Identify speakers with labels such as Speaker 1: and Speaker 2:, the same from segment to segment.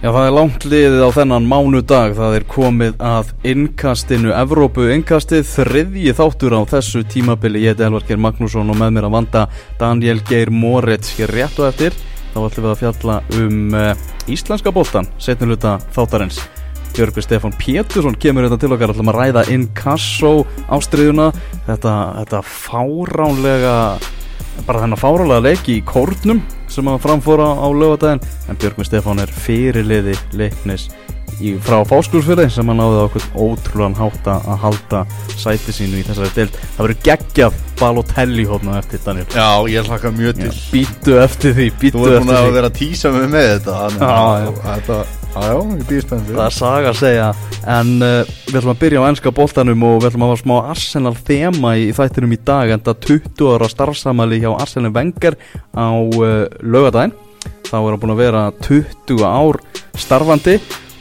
Speaker 1: Já, það er langt liðið á þennan mánudag, það er komið að innkastinu, Evrópu. Innkastið, þriðji þáttur á þessu tímabili, ég heiti Elvar Geir Magnússon og með mér að vanda Daniel Geir Moritz hér rétt og eftir, þá ætlum við að fjalla um uh, íslenska bóltan, setniluta þáttarins. Björgur Stefán Pétursson kemur þetta til okkar, ætlum að ræða inkasso ástriðuna, þetta, þetta fáránlega bara þennan fárálega leiki í kórnum sem að framfóra á lögadaginn en Björgvin Stefán er fyrirliði leiknis í, frá fáskúlsfyrði sem hann náði okkur ótrúlan hátta að halda sæti sínu í þessari deild. Það verður geggjað Balotelli hófna eftir Daniel.
Speaker 2: Já, ég hlaka mjög til.
Speaker 1: Býtu eftir því,
Speaker 2: Þú er búin að vera að tísa mig með þetta að-. Þetta, já, ég býð spennt
Speaker 1: Það er saga að segja. En uh, við ætlum að byrja á ennska boltanum og við ætlum að hafa smá Arsenal þema í þættinum í dag en það 20 ára starfsamali hjá Arsenal Wenger á uh, lögadaginn þá er hann búin að vera 20 ár starfandi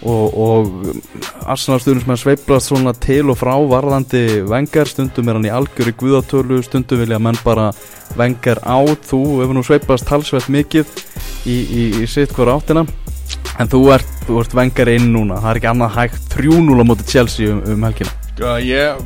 Speaker 1: og, og Arsenal stuðnismenn sveiplast svona til og frá varðandi Wenger, stundum er hann í algjöri guðatölu, stundum vilja menn bara Wenger át, þú hefur nú sveiplast talsvert mikið í, í, í sitt hvora áttina. En þú ert, ert vengar inn núna, það er ekki annað hægt. 3-0 á móti Chelsea um, um helgina
Speaker 2: Sko, ég,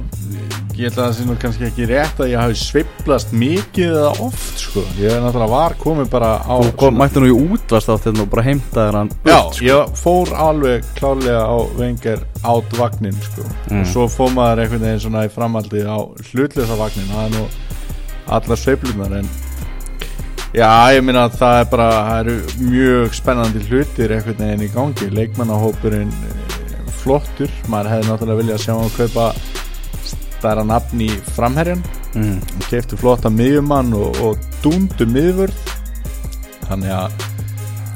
Speaker 2: ég held að það sé nú kannski ekki rétt að ég hafi sveiplast mikið eða oft, sko. Ég er náttúrulega var komið bara á
Speaker 1: Þú kom, mætti nú í útvast á þetta og bara heimtaðir hann
Speaker 2: Já,
Speaker 1: burt, sko.
Speaker 2: ég fór alveg klálega á vengar át vagnin, sko.
Speaker 1: Mm.
Speaker 2: og svo fór maður einhvern veginn svona í framaldi á hlutlösa vagnin það er nú allar sveiflunar en Já, ég minna að það er bara, það eru mjög spennandi hlutir einhvern veginn í gangi, leikmannahópurinn flottur, maður hefði náttúrulega viljað sjá hann kaupa stærra nafn í framherjan,
Speaker 1: mm.
Speaker 2: hann keifti flotta miðjumann og, og dúndu miðvörð, þannig að,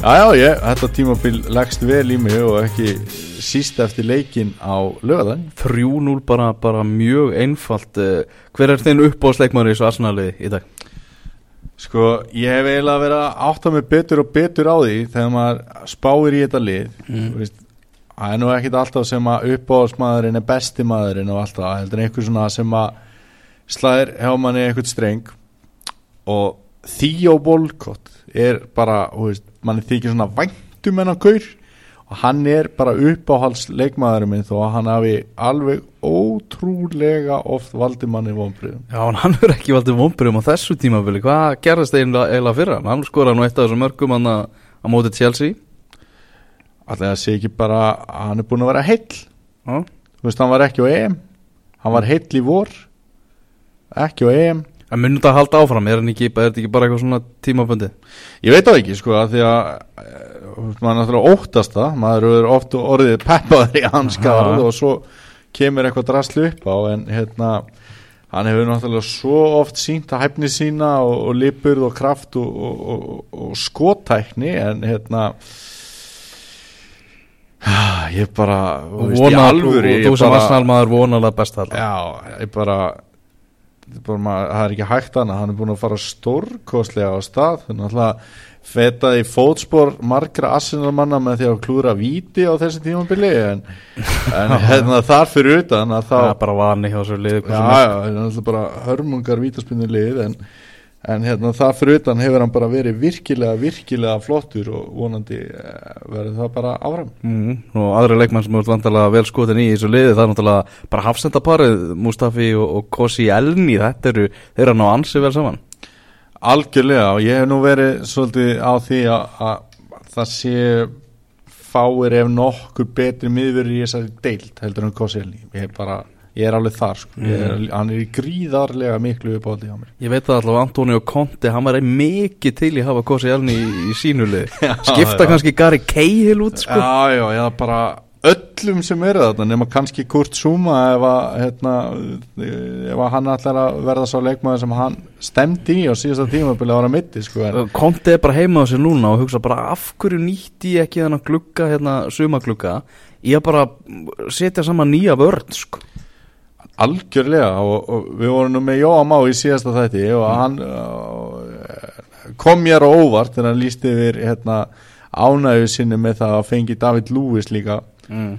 Speaker 2: já, já, ég, þetta tímabil leggst vel í mig og ekki síst eftir leikin á lögaðan.
Speaker 1: 3-0 bara, bara mjög einfalt eh, Hver er þinn uppbóðsleikmaður í þessu Arsenali í dag?
Speaker 2: Sko, ég hef eiginlega verið að átta mig betur og betur á því þegar maður spáir í þetta lið
Speaker 1: Mm.
Speaker 2: Þú veist, það er nú ekkit alltaf sem að uppáhaldsmaðurinn er besti maðurinn og alltaf, heldur einhver svona sem að slæðir hjá manni eitthvað streng. Og Theo Bolcott er bara, þú veist, manni þykir svona væntum en að gaur og hann er bara uppáhaldsleikmaðurinn minn þó að hann hafi alveg ótrúlega oft valdi manni vonbriðum
Speaker 1: Já, hann er ekki valdið vomburum á þessu tímabili. Hvað gerðist eiginlega, eiginlega fyrir hann? Hann skoraði nú eitt af þessum mörgum hann að á móti Chelsea
Speaker 2: Alltaf að sé ekki bara að hann er búin að vera heill?
Speaker 1: Já,
Speaker 2: Þú veist, hann var ekki á EM. Hann var heill í vor. Ekki á EM.
Speaker 1: En munum þetta að halda áfram, er, hann ekki, þetta ekki bara eitthvað svona tímabundi?
Speaker 2: Ég veit það ekki, sko, að því að eh, maður er náttúrulega óttast það. Maður er oft orðið peppaður í hans garð
Speaker 1: Aha.
Speaker 2: og svo kemur eitthvað draslu upp á en hérna hann hefur náttúrulega svo oft sínt að hæfni sína og, og lipurð og kraft og, og, og, og skotækni en hérna ég bara veist,
Speaker 1: Vona,
Speaker 2: alvöru
Speaker 1: og,
Speaker 2: ég
Speaker 1: og þú sem
Speaker 2: bara-
Speaker 1: Arsenal maður vonalega best alltaf.
Speaker 2: Já, ég bara, ég bara maður, það er ekki hægt hana, hann er búin að fara stórkostlega á stað, hann er alltaf fetaði í fótspor margra assinarmanna með því að klúra víti á þessi tímabili en, en hérna þar fyrir utan að
Speaker 1: Það er bara vani hjá þessu liði
Speaker 2: já, já, það er alltaf bara hörmungar vítaspinnu lið en, en hérna þar fyrir utan hefur hann bara verið virkilega, virkilega flottur og vonandi eh, verður það bara áfram.
Speaker 1: Mm, og aðri leikmann sem er vandalega vel skotin í þessu liði það er náttúrulega bara hafsendaparið Mustafi og, og Kosi Elni þetta eru, þeir eru ná ansi vel saman.
Speaker 2: Algjörlega og ég hef nú verið svolítið á því að, að það sé fáir ef nokkur betri miðverður í þessari deild heldur en Kosselni ég er bara, ég er alveg þar sko. ég er, hann er gríðarlega miklu uppáhaldi á mér.
Speaker 1: Ég veit það allavega Antonio Conte, hann var mikið til í að hafa Kosi Elni í, í sínu liði. Skipta
Speaker 2: já.
Speaker 1: kannski Gary Cahill út sko.
Speaker 2: Já, já, já, bara öllum sem eru þarna nema kannski Kurt Zuma ef að, hérna, ef að hann ætlar að verða svo leikmaður sem hann stemdi í á síðasta tímabili ára mitti sko, en,
Speaker 1: Conte er bara heima á sér núna og hugsa bara af hverju nýtti ég ekki þennan glugga hérna sumaglugga? Að bara setja saman nýja vörn sko
Speaker 2: Algjörlega og, og við vorum nú með Jóa Má í síðasta þætti og hann uh, kom mér á óvart þegar hann lísti yfir hérna, ánægju sinni með það að fengi David Lewis líka
Speaker 1: mm.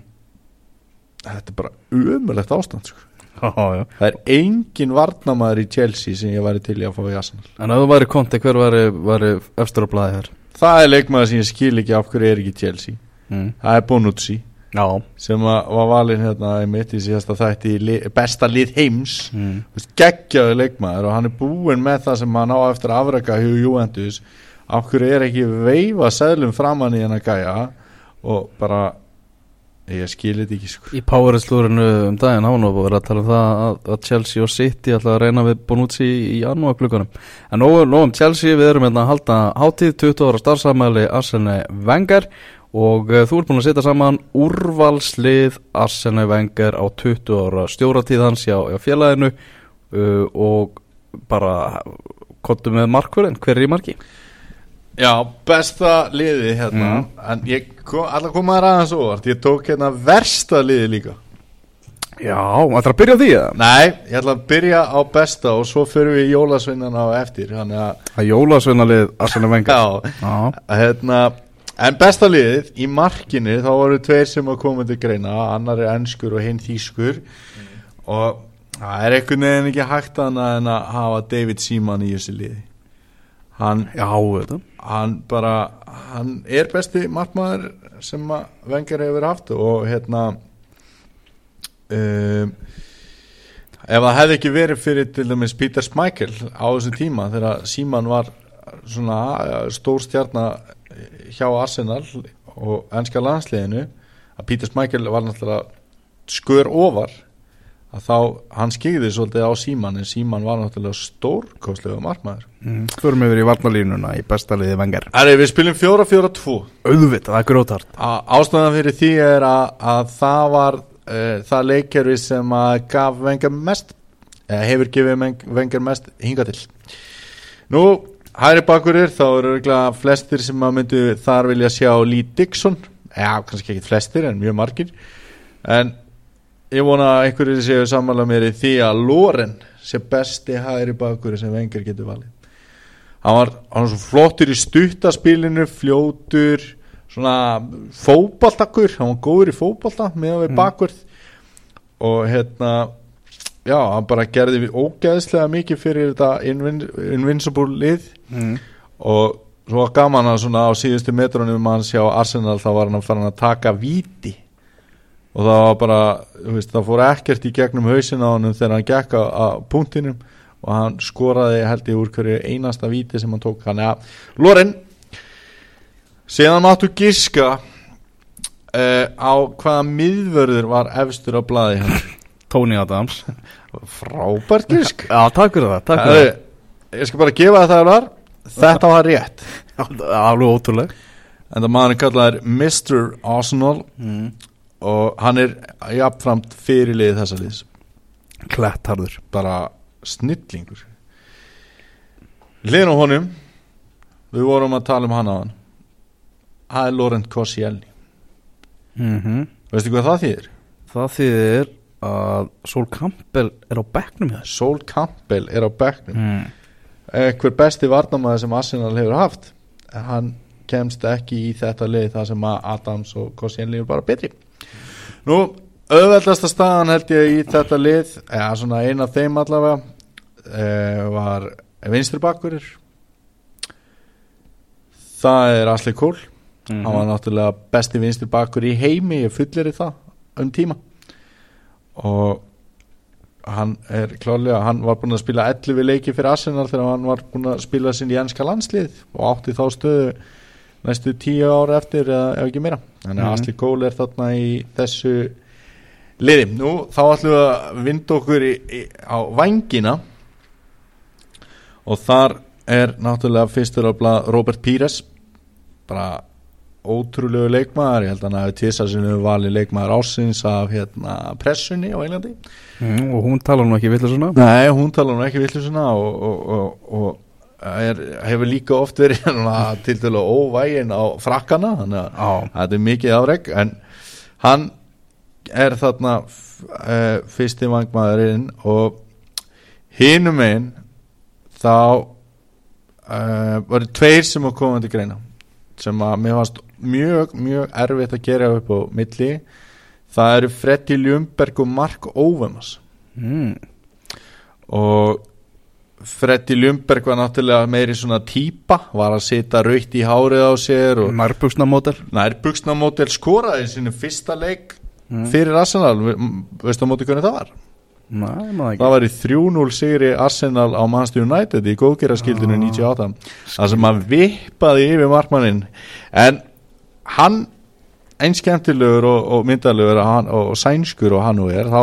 Speaker 2: þetta er bara umöðlegt ástand sko.
Speaker 1: Já, já
Speaker 2: það er engin varnamaður í Chelsea sem ég væri til í að fá í Arsenal
Speaker 1: En ef þú væri Conte, hver væri, efstur á blæði hér?
Speaker 2: það er leikmaður sem ég skil ekki af hverju er ekki Chelsea
Speaker 1: mm.
Speaker 2: það er Bonucci
Speaker 1: Já.
Speaker 2: sem var valinn hérna einmitt í síðasta þætti li, besta lið heims.
Speaker 1: Mm.
Speaker 2: Geggjaður leikmaður og hann er búinn með það sem hann á eftir afraka hjá Juventus. Af hverju er ekki veifa seðlum framann í hennar gæja og bara ég skilir þetta ekki sko.
Speaker 1: Í Power-slúrinu um daginn hafa nú verið að tala um það að, Chelsea og City að reyna við Bonucci í janúar klukkanum En nú um Chelsea, við erum hérna að halda hátíð 20 ára starfsamæli Arsene Wenger og uh, þú ert búin að setja saman úrvalslið Arsene Wenger á 20 ára stjóratíð hans hjá, hjá félaginu uh, og bara kontum með markverðin, hver er í marki?
Speaker 2: Já, besta liði hérna. En ég kom, allar komaður aðeins óvart. Ég tók hérna versta liði líka.
Speaker 1: Já, ætlar að byrja því eða?
Speaker 2: Nei, ég ætla að byrja á besta og svo fyrir við jólasveinan á eftir.
Speaker 1: Jólasveinalið Arsene Wenger.
Speaker 2: Já, hérna en besta liðið í markinu þá voru tveir sem að koma til greina annar er ennskur og hinn þýskur. Og það er einhvern veginn ekki hægt annað en að hafa David Seaman í þessu liði. Hann,
Speaker 1: já,
Speaker 2: hann bara hann er besti markmaður sem að Wenger hefur haft og hérna um, ef það hefði ekki verið fyrir til dæmis Peter Schmeichel á þessum tíma þegar Seaman var svona eh, stór stjarnar hjá Arsenal og ennska landsliðinu að Peter Schmeichel var náttúrulega skör ofar að þá, hann skigði svolítið á Síman en Síman var náttúrulega stórkostlega markmaður.
Speaker 1: Mm. Förum yfir í varnalínuna í besta liði Wenger.
Speaker 2: Æri, við spilum 4-4-2
Speaker 1: Auðvitað, það er grótart.
Speaker 2: Ástæðan fyrir því er að, að það var uh, það leikjörfi sem að gaf Vengar mest eða hefur gefið Ven- Wenger mest hinga til. Nú, hæri bakurir þá eru örugglega flestir sem að myndu þar vilja sjá Lee Dixon. Já, kannski ekki flestir en mjög margir. En ég vona að einhverjir séu sammála mér í því að Loren sé besti hæri bakurir sem Wenger getur valið. Hann var, hann var svo flottur í stuttaspilinu fljótur svona fótballtakur hann var góður í fótballta meðan við
Speaker 1: Mm.
Speaker 2: bakvörð. Og hérna já, hann bara gerði við ógeðslega mikið fyrir þetta invin, invincible lið.
Speaker 1: Mm.
Speaker 2: og svo gaman að svona á síðustu metrunum hans hjá Arsenal þá var hann að fara að taka víti. Og það var bara, þú veist, það fór ekkert í gegnum hausin á hann þegar hann gekk á, punktinum. Og hann skoraði held ég úr hverju einasta víti sem hann tók. Þannig að, Loren síðan máttu giska uh, á hvaða miðvörður var efstur á blaði hann
Speaker 1: Tony Adams.
Speaker 2: Frábært gisk
Speaker 1: Já, takk fyrir það, takk fyrir
Speaker 2: ég skal bara gefa það það var þetta var rétt.
Speaker 1: Það Alveg ótrúleg.
Speaker 2: En það maður kallar Mr. Arsenal
Speaker 1: mm.
Speaker 2: og hann er jafnframt fyrirlið þessa liðs.
Speaker 1: Klettarður.
Speaker 2: Bara snillingur. Hliðin á honum. Við vorum að tala um hann á hann það er Laurent Koscielny.
Speaker 1: Mm
Speaker 2: veistu hvað það þýðir?
Speaker 1: Það þýðir að Sol Campbell er á bekknum hér
Speaker 2: Sol Campbell er á bekknum.
Speaker 1: Mm.
Speaker 2: einhver besti varnamæður sem Arsenal hefur haft? Hann kemst ekki í þetta lið þar sem að Adams og Koscielny eru bara betri. Nú auðveldasta staðan held ég í þetta lið eða svona eina af þeim allavega e, var vinstri bakkurir það er Asli Kól
Speaker 1: Mhm.
Speaker 2: hann var náttúrulega besti vinstri bakkur í heimi ég fullir það um tíma og hann er klárlega, hann var búinn að spila 11 leiki fyrir Arsenal þegar hann var búinn að spila sinn í ennska landslið og átti þá stöðu næstu 10 ára eftir eða ef ekki meira. Þannig að
Speaker 1: Mhm.
Speaker 2: Asli Kól er þarna í þessu liði. Nú þá ætlum við að vinda okkur í, í, á vangina og þar er náttúrulega fyrstur á blað Robert Pires. Bara ótrúlegu leikmaður, ég held að hann hafi tísa sinu valið leikmaður ásins af hérna, pressunni á Englandi.
Speaker 1: Mm, Og hún talar nú ekki vilja svona
Speaker 2: Nei, hún tala nú ekki villu svona og, og, og, og er, hefur líka oft verið svona til dælu óvægin á frakkana þannig að þetta er mikið afreg en hann er þarna uh, fyrsti vangmaðurinn og hinum einn þá uh, voru tveir sem að koma til greina sem að mér fannst mjög, mjög erfitt að gera upp á milli. Það eru Freddy Ljumberg og Mark Óvemas
Speaker 1: mm.
Speaker 2: og Freddi Ljumberg var náttúrulega meiri svona típa var að setja raukt í hárið á sér og
Speaker 1: Nærbuksnamótel
Speaker 2: nærbuksnamótel skoraði sinu fyrsta leik fyrir Arsenal. Ve- veistu á móti hvernig það var?
Speaker 1: Nei,
Speaker 2: það var í 3-0 sigri Arsenal á Manchester United í góðgerarskildinu 98 það sem hann vippaði yfir markmannin en hann einskemmtilegur og, og myndalegur og, og, og sænskur og hann nú er þá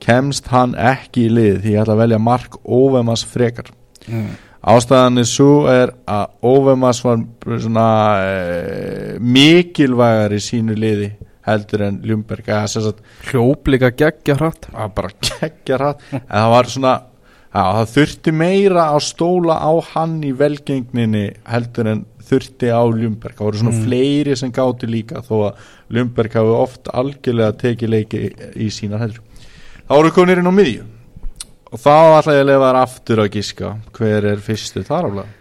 Speaker 2: kemst hann ekki í lið. Því ég ætla að velja Mark Óvemas frekar.
Speaker 1: Mm.
Speaker 2: ástæðan er svo er að Óvemas var svona e, mikilvægar í sínu liði heldur en Ljumberg eða sem sagt
Speaker 1: Hljóp líka geggja hratt.
Speaker 2: Bara geggja en það var svona já, það þurfti meira að stóla á hann í velgengninni heldur en þurfti á Ljumberg það voru svona fleiri sem gáti líka þó að Ljumberg hafi oft algjörlega tekið leiki í, sína heldur þá voru konir inn á miðju. Og þá ætla ég að lefa þær aftur að giska. Hver er fyrstu þar aflega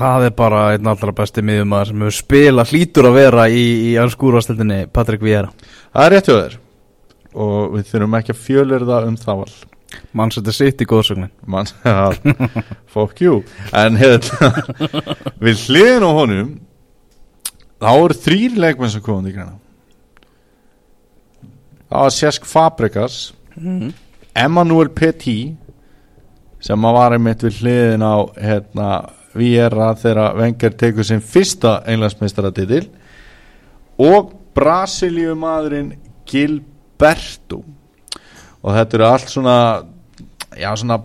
Speaker 1: Það er bara einn allra besti miðumar sem hefur spila hlýtur að vera í, í anskúrastildinni Patrik Viera
Speaker 2: það er rétt hjá þér. Og við þurfum ekki að fjölurða um það val.
Speaker 1: Mann setur sitt í góðsögnin
Speaker 2: mann, fuck you. En hérna við hliðin á honum þá eru þrýr leikmenn sem komandi í græna það var Sjesk Fabregas Emmanuel Petit sem að var einmitt við hliðin á hérna Viera þegar Wenger tekur sem fyrsta englandsmeistaratitil. Og Brasilíu maðurinn Gilberto og þetta eru allt svona já svona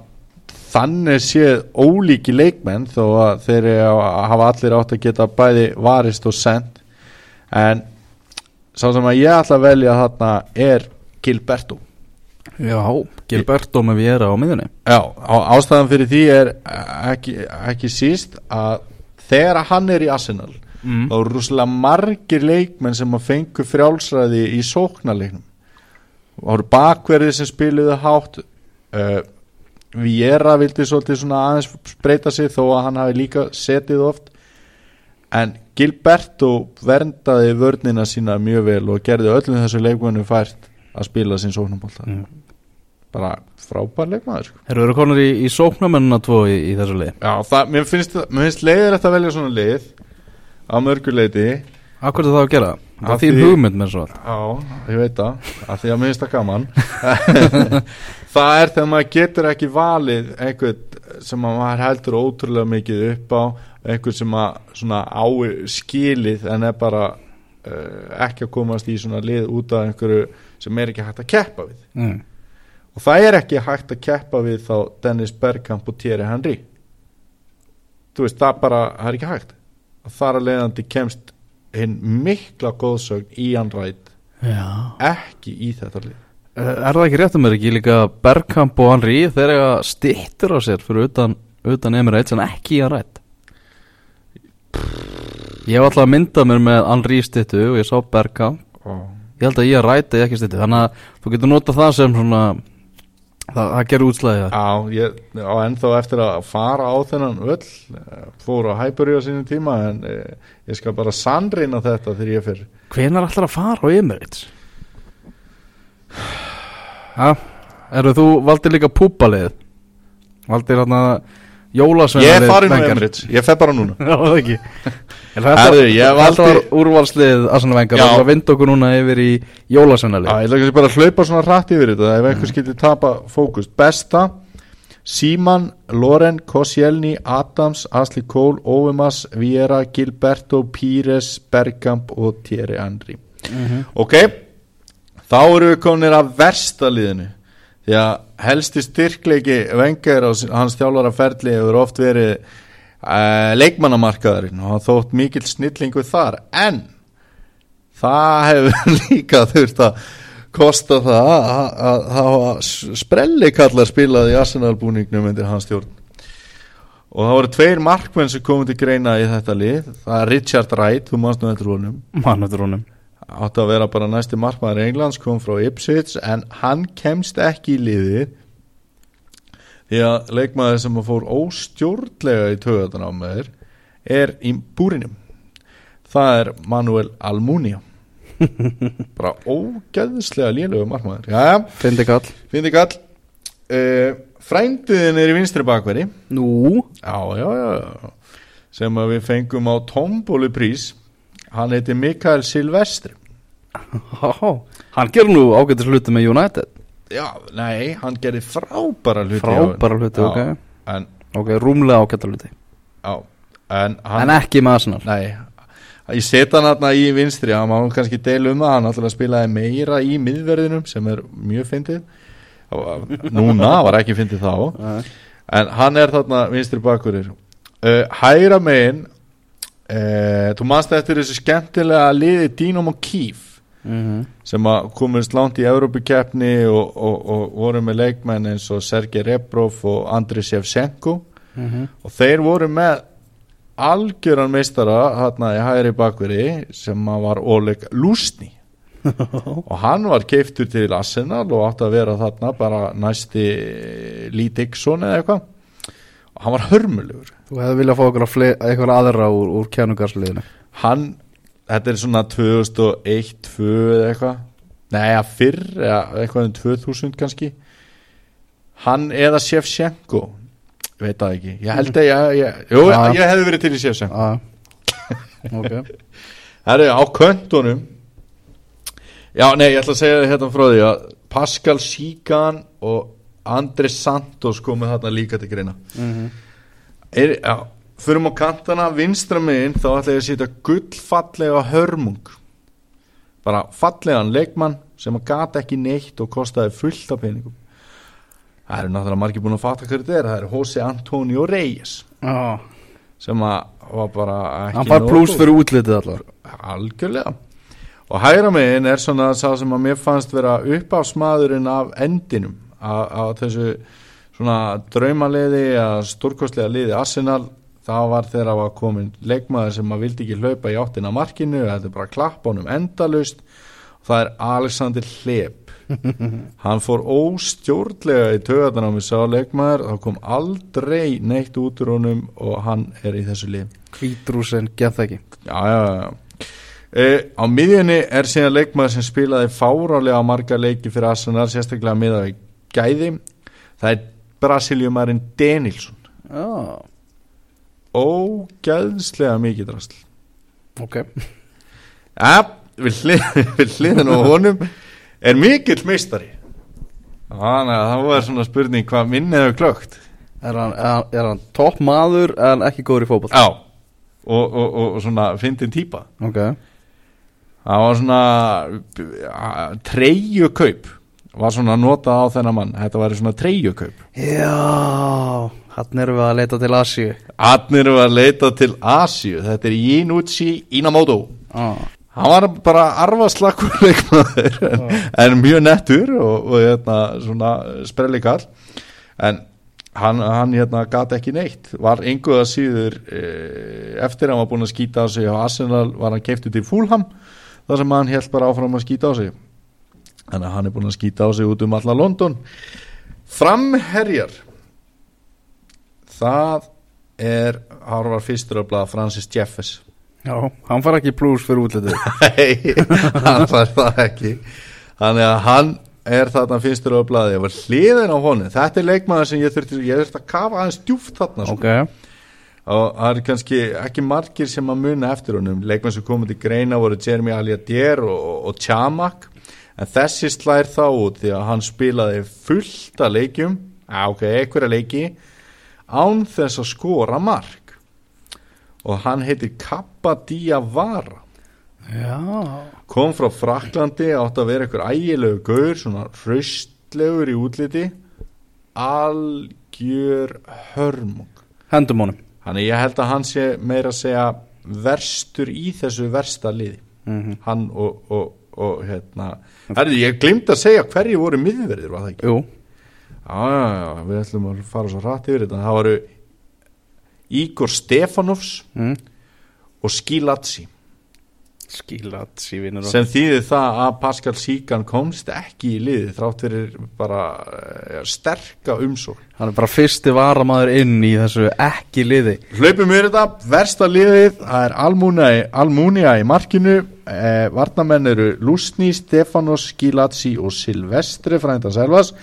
Speaker 2: þannig séð ólíki leikmenn þó að þeir að hafa allir átt að geta bæði varist og send en sá sem að ég ætla að velja þarna er Gilberto.
Speaker 1: Já, Gilberto með Viera á miðunni
Speaker 2: Já, ástæðan fyrir því er ekki, ekki síst að þegar hann er í Arsenal
Speaker 1: mm.
Speaker 2: þá eru rúslega margir leikmenn sem að fengu frjálsræði í sóknarleiknum eru bakverðið sem spiluðu hátt uh, Viera vildi svolítið svona aðeins breyta sig þó að hann hafi líka setið oft en Gilberto verndaði vörnina sína mjög vel og gerði öllum þessu leikmennu fært að spila sín sóknarbólta
Speaker 1: Mm.
Speaker 2: bara frábær leikmaður sko.
Speaker 1: Eru konur í, í sóknamennina tvo í, í þessu lið
Speaker 2: Já, það, mér finnst, finnst leiðilegt að velja svona lið á mörguleiti
Speaker 1: Akkur er það að gera? Er þín hugmynd með svo
Speaker 2: Já, ég veit það, af því að mér finnst það gaman. Það er þegar maður getur ekki valið einhvern sem að maður heldur ótrúlega mikið upp á einhvern sem að á skilið en er bara uh, ekki að komast í svona lið út af einhverju sem er ekki hægt að keppa við.
Speaker 1: Mm.
Speaker 2: og það er ekki hægt að keppa við þá Dennis Bergkamp og Thierry Henry. Þú veist, það bara það er ekki hægt. Og þar að leiðandi kemst hinn mikla góðsögn Ian Wright.
Speaker 1: Já.
Speaker 2: Ekki í þetta lið.
Speaker 1: Eh, Er það ekki rétt um mér ekki líka Bergkamp og Henry þeir eiga stittur á sér fyrir utan, utan Emirates en ekki í að rætt Ég hef alltaf að mynda mér með Henry stittu og ég sá Bergkamp. Ég held að ég ég ekki stittu Þannig að þú getur notað það sem svona Það, það gerur útslæðið
Speaker 2: á, ég, á ennþá eftir að fara á þennan öll eh, fór á Hyperio á sínum tíma en eh, ég skal bara sannreina þetta þegar ég fyrir
Speaker 1: Hvenær ætlar að fara á Emirates? Já, eru þú valdir líka púbalið? Valdir hann að jólasveina
Speaker 2: ég farin á Emirates, ég fer bara núna.
Speaker 1: Já, það ekki Er Þetta
Speaker 2: ég
Speaker 1: þetta
Speaker 2: valdi-
Speaker 1: var úrvalslið Arsenal Vengar
Speaker 2: Já.
Speaker 1: Það vinda okkur núna yfir í jólasveinalið.
Speaker 2: Já, ég ætla ekki bara að hlaupa svona hratt yfir þetta ef einhver skildi tapa fókus Besta, Síman, Loren, Koscielny, Adams, Asli Cole, Ovemas, Viera, Gilberto, Pires, Bergkamp og Thierry Henry. Ok, þá eru við kominir að versta liðinu. Því að helsti styrkleiki Vengar á hans þjálfara ferli hefur oft verið uh, leikmannamarkaðurinn og hann þótt mikill snillingu þar. En það hefur líka þurft að kosta það að- hafa sprelli kallar spilað í Arsenal búningnum undir hans stjórn. Og það voru tveir markmenn sem komið til greina í þetta lið. Það er Richard Wright, þú manst nú eftir honum. Átti að vera bara næsti markmaður Englands kom frá Ipswich en hann kemst ekki í liðið því að leikmaður sem að fór óstjórnlega í töðan á með þér er í búrinum það er Manuel Almunia. Bara ógeðslega lélögu markmaður. Jæja,
Speaker 1: Fyndi kall.
Speaker 2: Þið kall. Uh, frændiðin er í vinstri bakveri.
Speaker 1: Nú,
Speaker 2: já, já, já, sem við fengum á tombólu prís. Hann heiti Mikael Silvestri.
Speaker 1: Hann gerur nú ágættis hluti með United
Speaker 2: já, nei, hann gerði frábæra hluti
Speaker 1: Frábæra hluti,
Speaker 2: Já,
Speaker 1: ok.
Speaker 2: en,
Speaker 1: Ok, rúmlega ágættis hluti.
Speaker 2: Já, en hann
Speaker 1: En ekki með Arsenal.
Speaker 2: Nei, ég set hann hérna í vinstri hann má kannski deila um það hann alltaf spilaði meira í miðverðinum sem er mjög fyndið. Núna var ekki fyndið þá.
Speaker 1: Nei.
Speaker 2: en hann er þarna vinstri bakurir uh, hægra megin uh, þú manst eftir þessu skemmtilega liði Dínum og Kíf
Speaker 1: Mhm.
Speaker 2: sem að komist langt í Európukeppni og, og, og voru með leikmenn eins og Sergei Rebrov og Andri Shevchenko.
Speaker 1: Mhm.
Speaker 2: og þeir voru með algjöran meistara hérna í hægri bakveri sem var Oleg Lusni og hann var keiftur til Arsenal og átti að vera þarna bara næsti Lee Dixon eða eitthvað. Og hann var hörmulegur.
Speaker 1: Þú hefði viljað fá eitthvað aðra úr, úr kjánugarsliðinu
Speaker 2: hann, þetta er svona 2001, 2 eða eitthvað. Nei, að fyrr, eða eitthvað um 2000 kannski. Hann eða Shevchenko. Ég veit það ekki, ég held að ég, ég, jú,
Speaker 1: Já.
Speaker 2: ég hefði verið til í Shevchenko.
Speaker 1: Ah. Ok.
Speaker 2: Það er á köntunum. Já, nei, ég ætla að segja hérna frá því að Pascal Sigan og Andres Santos komið þarna líka til greina.
Speaker 1: Mhm.
Speaker 2: er, Já, förum á kantana vinstra megin þá ætla ég að setja gullfallega hörmung. Bara fallegan leikmann sem að gata ekki neitt og kostaði fullt af peningum. Það eru náttúrulega margir búin að fatta hverju þetta er. Það er Jose Antonio Reyes
Speaker 1: ah.
Speaker 2: sem að var bara ekki
Speaker 1: Hann far pluss fyrir útlitið allar.
Speaker 2: Algjörlega. Og hægra megin er svona sá sem að mér fannst vera uppafsmaðurinn af endinum af þessu svona draumaliði að stórkostlega liði Arsenal það var þegar að var komin leikmaður sem að vildi ekki hlaupa í áttina markinu þetta er bara klapp honum endalaust og það er Alexander Hleb hann fór óstjórnlega í töðan á mig sá leikmaður það kom aldrei neitt út úr honum og hann er í þessu lið
Speaker 1: Hvítrúsin, get það ekki
Speaker 2: Já, já, já. E, á miðjunni er síðan leikmaður sem spilaði fárálega marga leiki fyrir Arsenal, sérstaklega miða við gæði. Það er Brasiliumarinn Denilson.
Speaker 1: Já,
Speaker 2: Ógæðslega mikið drasl.
Speaker 1: ok
Speaker 2: Ja, við, hlið, við hliðin á honum er mikill meistari. Þannig að það var svona spurning hvað minnið hefur klögt.
Speaker 1: Er hann, hann- hann topp maður en ekki góður í fótboll?
Speaker 2: Já, og, og, og, og svona fyndin típa.
Speaker 1: Ok
Speaker 2: það var svona treyju kaup var svona notað á þennan mann þetta var svona treyju kaup
Speaker 1: Já, hann við að leita til Asíu.
Speaker 2: Atnir var að leita til Asíu. Þetta er Inuchi Inamoto.
Speaker 1: Ah.
Speaker 2: hann var bara arfaslakur leikmaður en, en mjög nettur og, og hérna, svona sprelli kall en hann, hann hérna gat ekki neitt. Var einhverða síður e, eftir að hann var búin að skýta á sig á Arsenal var hann keiftu til Fulham þar sem hann held bara áfram að skýta á sig. Þannig að hann er búin að skýta á sig út um alla London. Framherjar það er hann var fyrstur að blaða Francis Jeffers.
Speaker 1: Já, hann far ekki pluss fyrir útlitið.
Speaker 2: Nei, hann fær það ekki. Þannig að hann er þarna fyrstur á blaði og hliðin á honum. Þetta er leikmaður sem ég þurfti ég þurfti að kafa aðeins djúft þarna sko.
Speaker 1: Ok.
Speaker 2: Og það er kannski ekki margir sem að muna eftir honum. Leikmaður sem komið til greina voru Jeremy Aliadier og, og, Chamak en þessi slær þá út því að hann spilaði fullt að leikjum. Á, ok, einhverja leiki án þess að skora mark. Og hann heitir Kappa Diawara
Speaker 1: Já.
Speaker 2: Kom frá Fraklandi átt að vera einhver ægilegu gaur svona hraustlegur í útliti. Algjör hörmung.
Speaker 1: Hendum honum.
Speaker 2: Þannig ég held að hann sé meira að segja verstur í þessu versta liði.
Speaker 1: Mm
Speaker 2: hann og, og, og hérna. Herri, ég glimt að segja hverju voru miðverðir var það ekki?
Speaker 1: Jú
Speaker 2: já, já, við ætlum að fara svo rætt yfir þetta. Það voru Ígor Stefanovs
Speaker 1: mm.
Speaker 2: og Skilatsi
Speaker 1: Skilat sívinur
Speaker 2: sem þýðir það að Pascal Síkan komst ekki í liði þrátt fyrir bara uh, sterka umsók
Speaker 1: Hann er bara fyrsti varamaður inn í þessu ekki liði.
Speaker 2: Hlaupum við þetta, versta liðið það er Almunia í markinu. Eh, varnamenn eru Lusni, Stefanos, Skilatsi og Silvestre frænda Selvas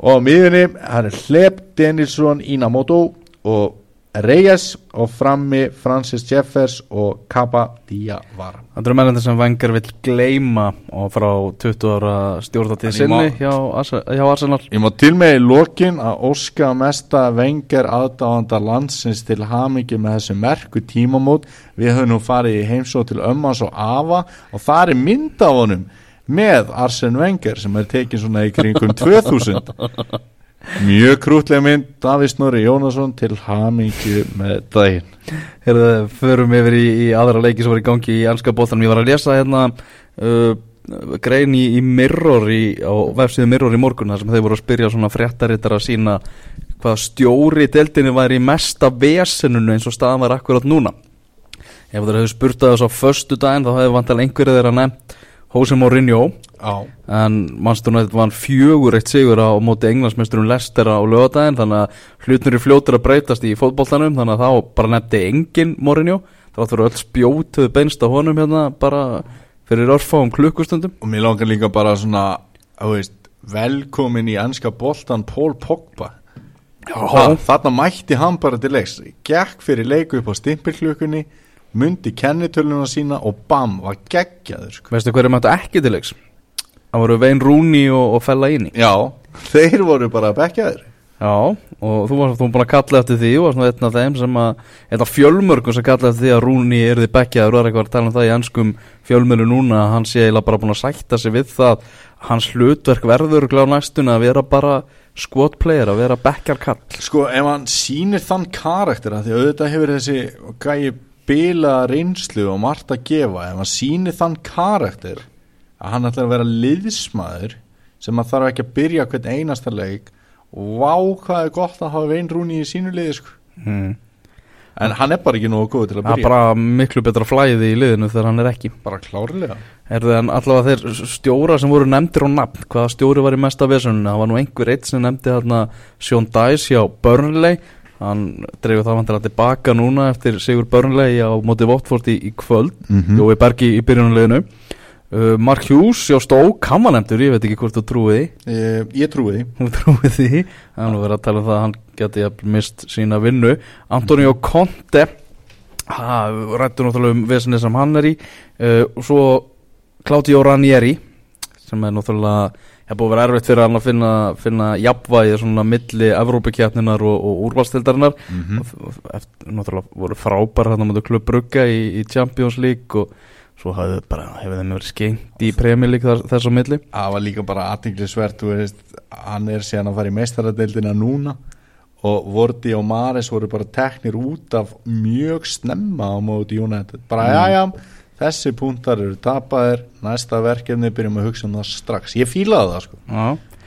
Speaker 2: og á miðunni hann er Hleb Denilsson Inamoto og Reyes og frammi Francis Jeffers og Kaba Diawara
Speaker 1: Það eru mennandi sem Vengar vill gleyma og frá 20 ára
Speaker 2: ég
Speaker 1: sinni
Speaker 2: má-
Speaker 1: hjá, hjá Arsenal.
Speaker 2: Ég má til með í lokin að óska mesta vengar aðdáðanda landsins til hamingi með þessu merku tímamót. Við höfum nú farið í heimsóð til ömmans og afa og það er mynd af honum með Arsen Wenger sem er tekin svona í kringum 2000. Mjög krútlega mynd, Davíð Snorri Jónasson til hamingi með daginn.
Speaker 1: Herðu, förum yfir í, í aðra leiki sem var í gangi í ennska bóttanum. Ég var að lesa hérna uh, grein í, í Mirror í, á vefsíðu Mirror í morgun þar sem þeir voru að spyrja svona fréttarittar að sína hvaða stjóri í deildinni væri í mesta vesenunu eins og staðan var akkurat núna. Ef þeir hefðu spurt að þessu á föstu daginn þá hefðu vantal einhverju þeirra nefnt Jose Mourinho
Speaker 2: Já.
Speaker 1: en Manchester United vann fjögur eitt sigur á móti englandsmeisturum Leicester á lögadaginn þannig að hlutnur er fljótur að breytast í fótboltanum þannig að þá bara nefndi engin Mourinho þá fyrir öll spjótuð beinst á honum hérna bara fyrir örfáum klukkustundum
Speaker 2: Og mér langar líka bara svona, veist, velkomin í ennska boltan Pól Pogba. Ha, þarna mætti hann bara til leiks gekk fyrir leiku upp á stimpilklukkunni myndi kennitöluna sína og bam, var geggjaður sko.
Speaker 1: veistu hverju mættu ekki til leiks? Það voru Vein Rooney og, og Fella Ini
Speaker 2: já, þeir voru bara bekkjaður
Speaker 1: Já, og þú varst búin að kalla eftir því og var svona einn af þeim sem að einn af fjölmörgum sem kalla eftir því að Rúni er því bekkjaður. Og er eitthvað að tala um það í anskum fjölmölu núna að hann sé eiginlega bara búin að sætta sig við það. Hans hlutverk verður glá næstuna að vera bara squad player, að vera bekkjarkall.
Speaker 2: Sko, ef hann sýnir þann karakter að því auðvitað hefur þessi gæi bila reynslu og margt að gefa ef hann sýnir þann karakter að hann ætlar að vera liðsmaður sem að þarf ekki að byrja hvern einasta leik. Og vá hvað er gott að hafa vein rúni í sínu liði sko.
Speaker 1: mm.
Speaker 2: en hann er bara ekki nógu góð til að
Speaker 1: Það er
Speaker 2: byrja.
Speaker 1: bara miklu betra flæði í liðinu þegar hann er ekki.
Speaker 2: Bara klárlega.
Speaker 1: Erðu en allavega þeir stjóra sem voru nefndir á nafn, hvaða stjóri var í mesta vesuninu, það var nú einhver eitt sem nefndi þarna Sean Dice hjá Burnley, hann dreifur það vantilega tilbaka núna eftir Sigur Burnley á móti Votford í, í kvöld,
Speaker 2: mm -hmm.
Speaker 1: Jói Bergi í byrjunarleginu. Uh, Mark Hughes hjá Stoke, hann var nefndur, ég veit ekki hvort þú trúið því,
Speaker 2: ég, ég trúi því
Speaker 1: þú trúið því, nú verið að tala um það að hann geti jafnvel mist sína vinnu. Antonio Conte, ha, rættu náttúrulega um vesinni sem hann er í, uh, og svo Claudio Ranieri sem er náttúrulega hefur búið að vera erfitt fyrir hann að finna, finna jafnvægi svona milli Evrópakjapninar og, og úrvalstildarinnar
Speaker 2: mm -hmm.
Speaker 1: eftir, náttúrulega voru frábæra þarna mútið klubb Brugga í, í Champions League og svo hefur þeim verið skengt í Premier League þar, þess á milli
Speaker 2: það var líka bara aðtinglisvert hann er síðan að fara í meistaradeildina núna og Vorti og Mares voru bara teknir út af mjög snemma á móti United bara
Speaker 1: Mm.
Speaker 2: Þessi púntar eru tapaðir. Næsta verkefni byrjum að hugsa um það strax. Ég fílaði það sko,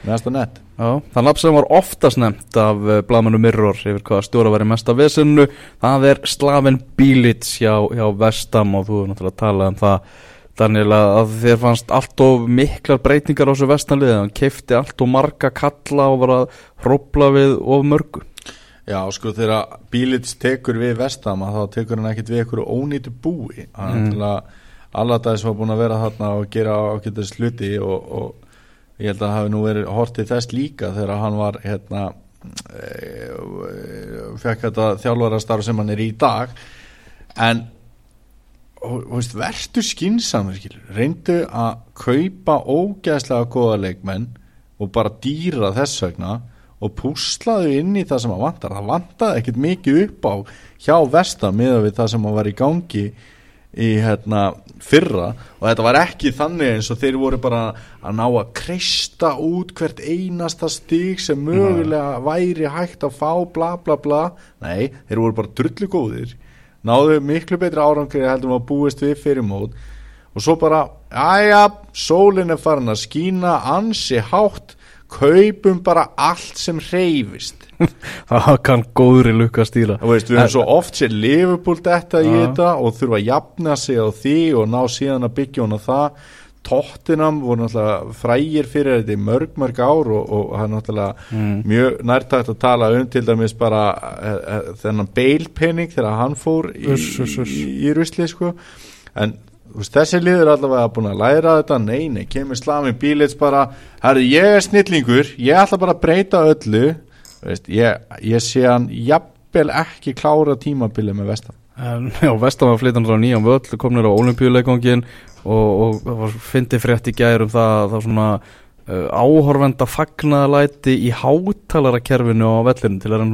Speaker 2: næsta nett.
Speaker 1: Já, það nafn sem var oftast nefnt af uh, Blamanu Mirror yfir hvaða stjóra var í mesta vesenu það er Slaven Bilic hjá, hjá Vestam og þú er náttúrulega að tala um það Daniel að þér fannst allt of miklar breytingar á þessu vestanliði hann keifti allt of marga kalla og var að hrópla við of mörgu
Speaker 2: Já, sko, þegar Bílits tekur við Vestama þá tekur hann ekkit við einhverju ónýtu búi hann
Speaker 1: Mm.
Speaker 2: mm. alladæs var búin að vera þarna og gera ákveður sluti og, og ég held að hafi nú verið hortið þess líka þegar hann var hérna e, e, fekk þetta þjálfarastarf sem hann er í dag en vertu skinsamur reyndu að kaupa ógæðslega góða leikmenn og bara dýra þess vegna og púslaðu inn í það sem að vantar. Það vantaði ekkit mikið upp á hjá Vesta miða við það sem að var í gangi í hérna fyrra. Og þetta var ekki þannig eins og þeir voru bara að ná að kreista út hvert einasta stík sem mögulega væri hægt að fá bla bla bla. Nei, þeir voru bara drullu góðir. Náðu miklu betri árangri heldur maður búist við fyrir mót. Og svo bara, aðja, sólin er farin að skína ansi hátt kaupum bara allt sem reyfist
Speaker 1: það kann góðri lukka
Speaker 2: og veist, við höfum svo oft sér Liverpool þetta í þetta og þurfa að jafna sig á því og ná síðan að byggja hún á það. Tottenham voru náttúrulega frægir fyrir þetta í mörg mörg ár og, og er náttúrulega
Speaker 1: Mm.
Speaker 2: mjög nærtægt að tala um til dæmis bara e, e, þennan beilpenning þegar hann fór í, í, í rusli sko. En þessi liður allavega búin að læra þetta, nei, nei, kemur slami bílits bara, herru, ég er snillingur ég ætla bara að breyta öllu. Veist, ég, ég sé hann jafnvel ekki klára tímabilið með vestan
Speaker 1: En, já, Vestam var flytandi á nýjan völl komnir á olimpíuleikongin og, og fyndi frétt í gærum það, það svona uh, áhorfenda fagnaðalæti í háttalarakerfinu á vellinu til að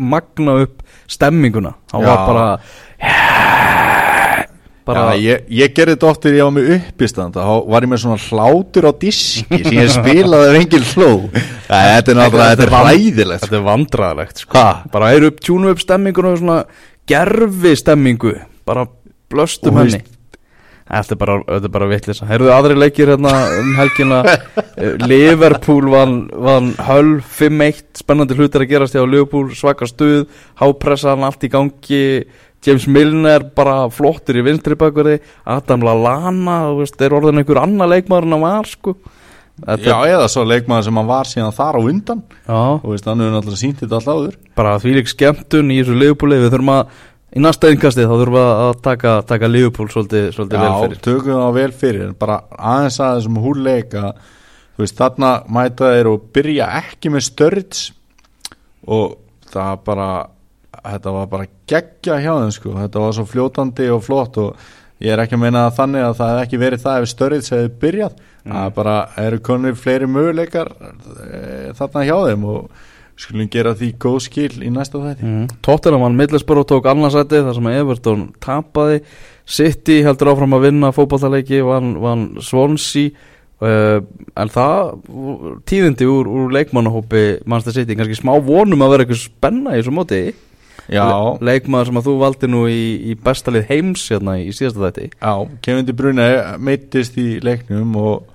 Speaker 1: magna upp stemminguna. Það var bara bara
Speaker 2: Já, ég, ég gerði þetta oft þegar ég var með uppistand þá var ég með svona hlátur á diski sem ég spilaði af engin hló. Þetta er náttúrulega, er ræðilegt sko.
Speaker 1: þetta er vandræðilegt sko.
Speaker 2: Hva?
Speaker 1: bara er upp, tjúnu upp stemminguna og svona gerfi stemmingu. Bara blöstum
Speaker 2: Og
Speaker 1: henni. Þetta er bara, bara vitlis Heyrðu aðri leikir hérna um helgina? Eh, Liverpool vann, Hull 5-1 Spennandi hlutir að gerast hjá Liverpool Svaka stuð, hápressan, allt í gangi James Milner bara flottur í vinstri bakverði Adam Lallana, þú veist, er orðin einhver annar leikmaður en hann var sko. Þetta,
Speaker 2: Já, eða svo leikmaður sem hann var síðan þar á undan.
Speaker 1: Já,
Speaker 2: og veist, hann hefur náttúrulega sínt þetta alltaf áður.
Speaker 1: Bara því lík skemmtun í þessu Liverpool Við þurfum að, í næsta innkasti þá þurfum við að taka, taka Liverpool svolítið, svolítið vel
Speaker 2: Já,
Speaker 1: fyrir.
Speaker 2: tökum það vel fyrir en bara aðeins að þessum húrleika þú veist, þarna mæta þeir og byrja ekki með störds og það bara þetta var bara geggja hjá þeim sko, þetta var svo fljótandi og flott og ég er ekki að meina þannig að það hef ekki verið það ef störds hefði byrjað. Það bara eru konur fleiri möguleikar e, þarna hjá þeim og skulum gera því góð skil í næsta þætti.
Speaker 1: Mm. Tottenham vann Middlesbrough tók annarsæti þar sem Everton tapaði. City heldur áfram að vinna fótballtaleiki vann, vann Swansea. Uh, en það tíðindi úr, úr leikmannahópi Manchester City, kannski smá vonum að vera eitthvað spenna í þessu móti
Speaker 2: Já,
Speaker 1: Le leikmann sem að þú valdi nú í, í bestalið heims hérna í síðasta þætti.
Speaker 2: Já, Kevin De Bruyne meittist í leiknum og,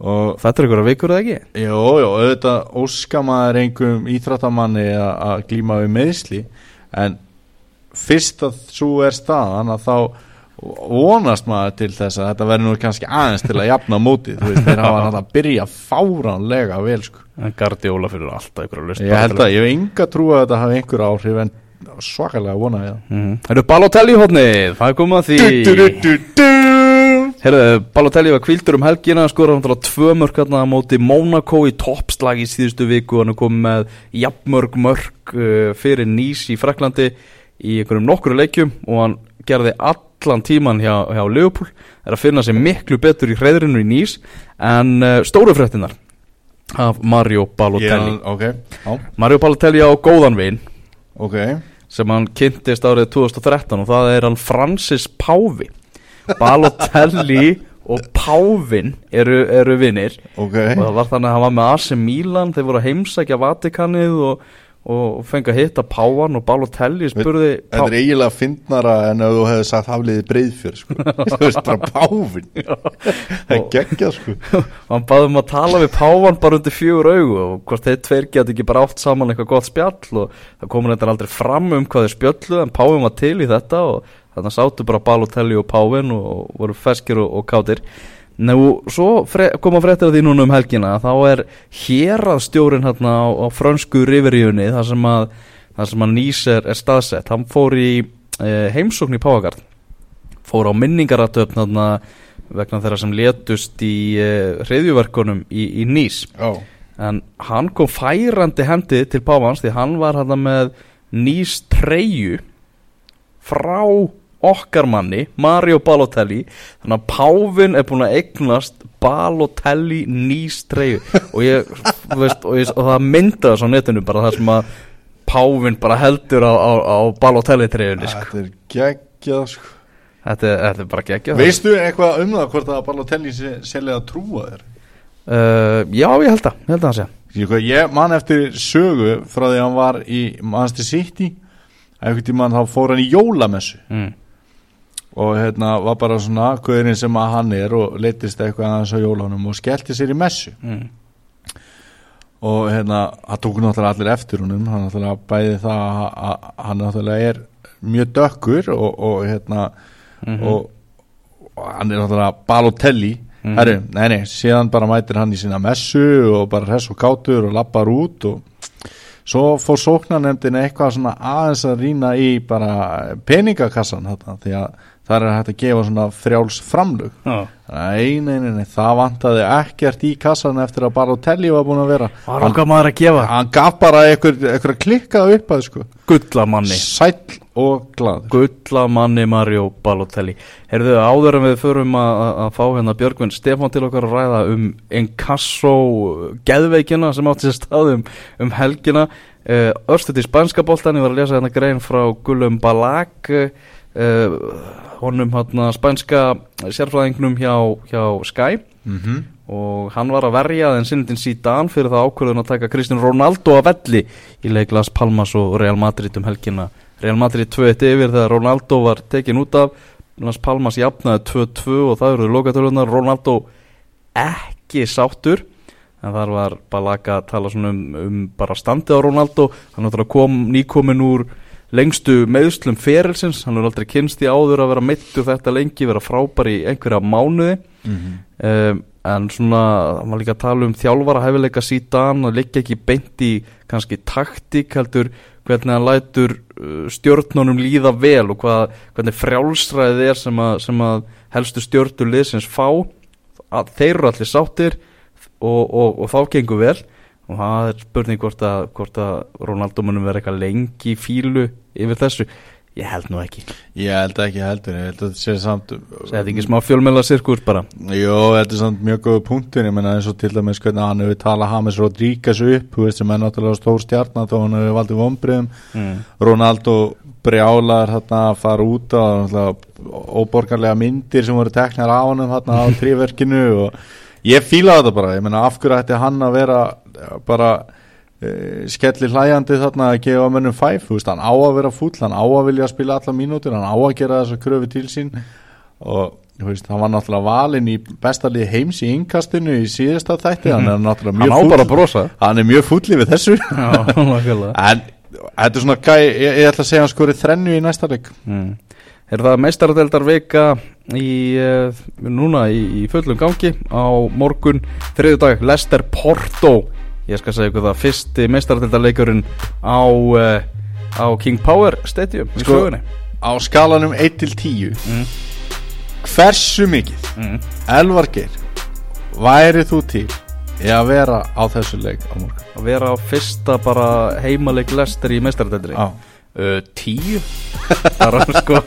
Speaker 2: og
Speaker 1: þetta er einhverja vikur eða ekki?
Speaker 2: Jó, jó, auðvitað óskamaður einhverjum íþráttamanni að að glíma við meðsli en fyrst að svo er staðan að þá vonast maður til þess að þetta verður nú kannski aðeins til að jafna mótið, þú veist, þeir hafa náttúrulega að byrja fáránlega vel, sko.
Speaker 1: En Guardiola fyrir alltaf einhverja lust
Speaker 2: ég held að, ég hef enga trú að þetta hafi einhver áhrif en svakalega vona ég
Speaker 1: mm. Herru, Balotelli hóðnið, það er komið að því.
Speaker 2: Það
Speaker 1: Herðu, Balotelli var kvildur um helgina skora hann tvö mörk hérna á móti Monaco í toppslag í síðustu viku hann er komið með jafnmörk mörk uh, fyrir Nýs í Fraklandi í einhverjum nokkru leikjum og hann gerði allan tíman hjá, hjá Leopold er að finna sig miklu betur í hreðrinu í Nýs en uh, stóru fréttinar af Mario Balotelli.
Speaker 2: Ok, já,
Speaker 1: Mario Balotelli á góðan vin.
Speaker 2: Ok
Speaker 1: sem hann kynntist árið 2013 og það er hann Francis Pávi Balotelli og Pávin eru, eru vinnir
Speaker 2: ok,
Speaker 1: og það var þannig að hann var með AC Milan þeir voru að heimsækja Vatikanið og, og fengi að hitta Pávan og Balotelli spurði
Speaker 2: Þetta er eiginlega fyndnara en ef þú hefði sagt hafliði breyðfjör sko. Þú veist bara páfin Það er geggjað sko.
Speaker 1: Og hann baði um að tala við Pávan bara undir fjögur augu og hvort þeir tveir geti ekki bara átt saman eitthvað gott spjall og það komur þetta aldrei fram um hvað þeir spjöllu en Pávin var til í þetta og þannig að sátu bara Balotelli og Pávin og voru feskir og, og kátir Nú, svo fre koma fréttir að því núna um helgina. Þá er héraðstjórin hérna á, á frönsku riveríunni þar sem að, þar sem að Nýs er, er staðsett. Hann fór í e, heimsókn í Páagard fór á minningaratöfn þarna vegna þeirra sem letust í e, hreðjuverkunum í, í Nýs.
Speaker 2: Já,
Speaker 1: en hann kom færandi hendi til Pávans því hann var hann með Nýs treyju frá okkar manni, Mario Balotelli. Þannig að Pávin er búin að eignast Balotelli Nýs treyju og ég, veist, og, ég, og það myndaði svo netinu bara það sem að Pávin bara heldur á, á, á Balotelli treyjunni sko.
Speaker 2: þetta er geggjað sko.
Speaker 1: Þetta, þetta er bara geggjað.
Speaker 2: Veistu eitthvað um það hvort að Balotelli selið að trúa þér?
Speaker 1: uh, Já, ég held það, ég held að segja
Speaker 2: Ég, ég man eftir sögu frá því að hann var í Manchester City. Einhvern tímann þá fór hann í jólamessu.
Speaker 1: Mm.
Speaker 2: Og hérna var bara svona guðurinn sem að hann er og leittist eitthvað aðeins á jólanum og skellti sér í messu
Speaker 1: Mm.
Speaker 2: og hérna hann tók náttúrulega allir eftir húnum hann náttúrulega bæði það að, hann náttúrulega er mjög dökkur og, og hérna
Speaker 1: Mhm.
Speaker 2: og, og hann er náttúrulega Balotelli
Speaker 1: Mhm.
Speaker 2: herru, nei nei, síðan bara mætir hann í sína messu og bara hress og kátur og lappar út og svo fór sóknarnefndin eitthvað svona aðeins að rýna í bara peningakassan þarna, því að það er hægt að gefa svona frjáls framlug nei, nei, nei, nei, það vantaði ekkert í kassan eftir að bara Telli var búin að vera.
Speaker 1: Var okkar maður að gefa?
Speaker 2: Hann gaf bara einhver klikkað upp að sko.
Speaker 1: Gullamanni.
Speaker 2: Sæll og glad
Speaker 1: Gullamanni Mario Balotelli. Herðu, áður en við förum að fá hérna Björgvin Stefán til okkar að ræða um Encasso geðveikina sem átti sér staðum um helgina. Uh, Örstuð í spænska boltan ég var að lesa hérna grein frá Gullum Balag uh, honum hérna spænska sérfræðingnum hjá, hjá Sky.
Speaker 2: Mm
Speaker 1: og hann var að verja þenn sinnindin síðan fyrir það ákvörðun að taka Kristinn Ronaldo að velli í leik Las Palmas og Real Madrid um helgina. Real Madrid 2-1 yfir þegar Ronaldo var tekin út af. Las Palmas jafnaði 2-2 og það eru lokatölunar Ronaldo ekki sáttur. En þar var Balaga að tala um, um bara standið á Ronaldo. Hann kom nýkomin úr lengstu meðslum ferilsins. Hann er aldrei kynst í áður að vera mittur þetta lengi vera frábær í einhverja mánuði. Um, en svona var líka að tala um þjálfara hefileika síðan og líka ekki beint í kannski taktík heldur hvernig hann lætur uh, stjórnunum líða vel og hvað, hvernig frjálsræðið er sem að, sem að helstu stjórnur liðsins fá. Að þeir eru allir sáttir og, og, og þá gengur vel og það er spurning hvort að, hvort að Ronaldo munum vera eitthvað lengi fílu yfir þessu. Ég held nú ekki.
Speaker 2: Ég held ekki heldur ég held að þetta sé samt
Speaker 1: segði ekki smá fjölmjöla sirkus bara.
Speaker 2: Jó, þetta er samt mjög góð punktur ég menna eins og til dæmis hvernig hann hefur talað Hames Rodríguez upp, þú veist sem er náttúrulega stór stjarnar þá hann hefur valdið vombriðum
Speaker 1: mm.
Speaker 2: Ronaldo brjálar hérna að fara út á óborgarlega myndir sem voru teknar á hann hérna á tríverkinu og ég fílaði þetta bara, ég menna af hverju ætti hann að vera bara uh, skelli hlæjandi þarna að gefa mönnum fæf, þú veist, hann á að vera fúll hann á að vilja spila alla mínútur, hann á að gera þessa kröfu til sín. Og þú veist, hann var náttúrulega valinn í bestalið heims í innkastinu í síðasta þætti, hann er náttúrulega
Speaker 1: hann
Speaker 2: mjög
Speaker 1: á bara að
Speaker 2: fúll
Speaker 1: brosa.
Speaker 2: Hann er mjög fúll við þessu. En þetta er svona gæ, ég, ég ætla að segja hann skorið þrennu í næsta leik.
Speaker 1: Mm. Er það meistaradeldar vika í, uh, núna í, í fullum gangi á morgun þriðu dag, Leicester Porto ég skal segja ykkur það, fyrsti meistaradeldarleikurinn á, uh, á King Power Stadium
Speaker 2: Sko- á skalanum 1 til 10
Speaker 1: mm.
Speaker 2: hversu mikið
Speaker 1: Mm.
Speaker 2: Elvar Geir væri þú til í að vera á þessu leik á morgun
Speaker 1: að vera á fyrsta bara heimaleik Leicester í meistaradeldri
Speaker 2: á.
Speaker 1: Uh, tíu. Bara sko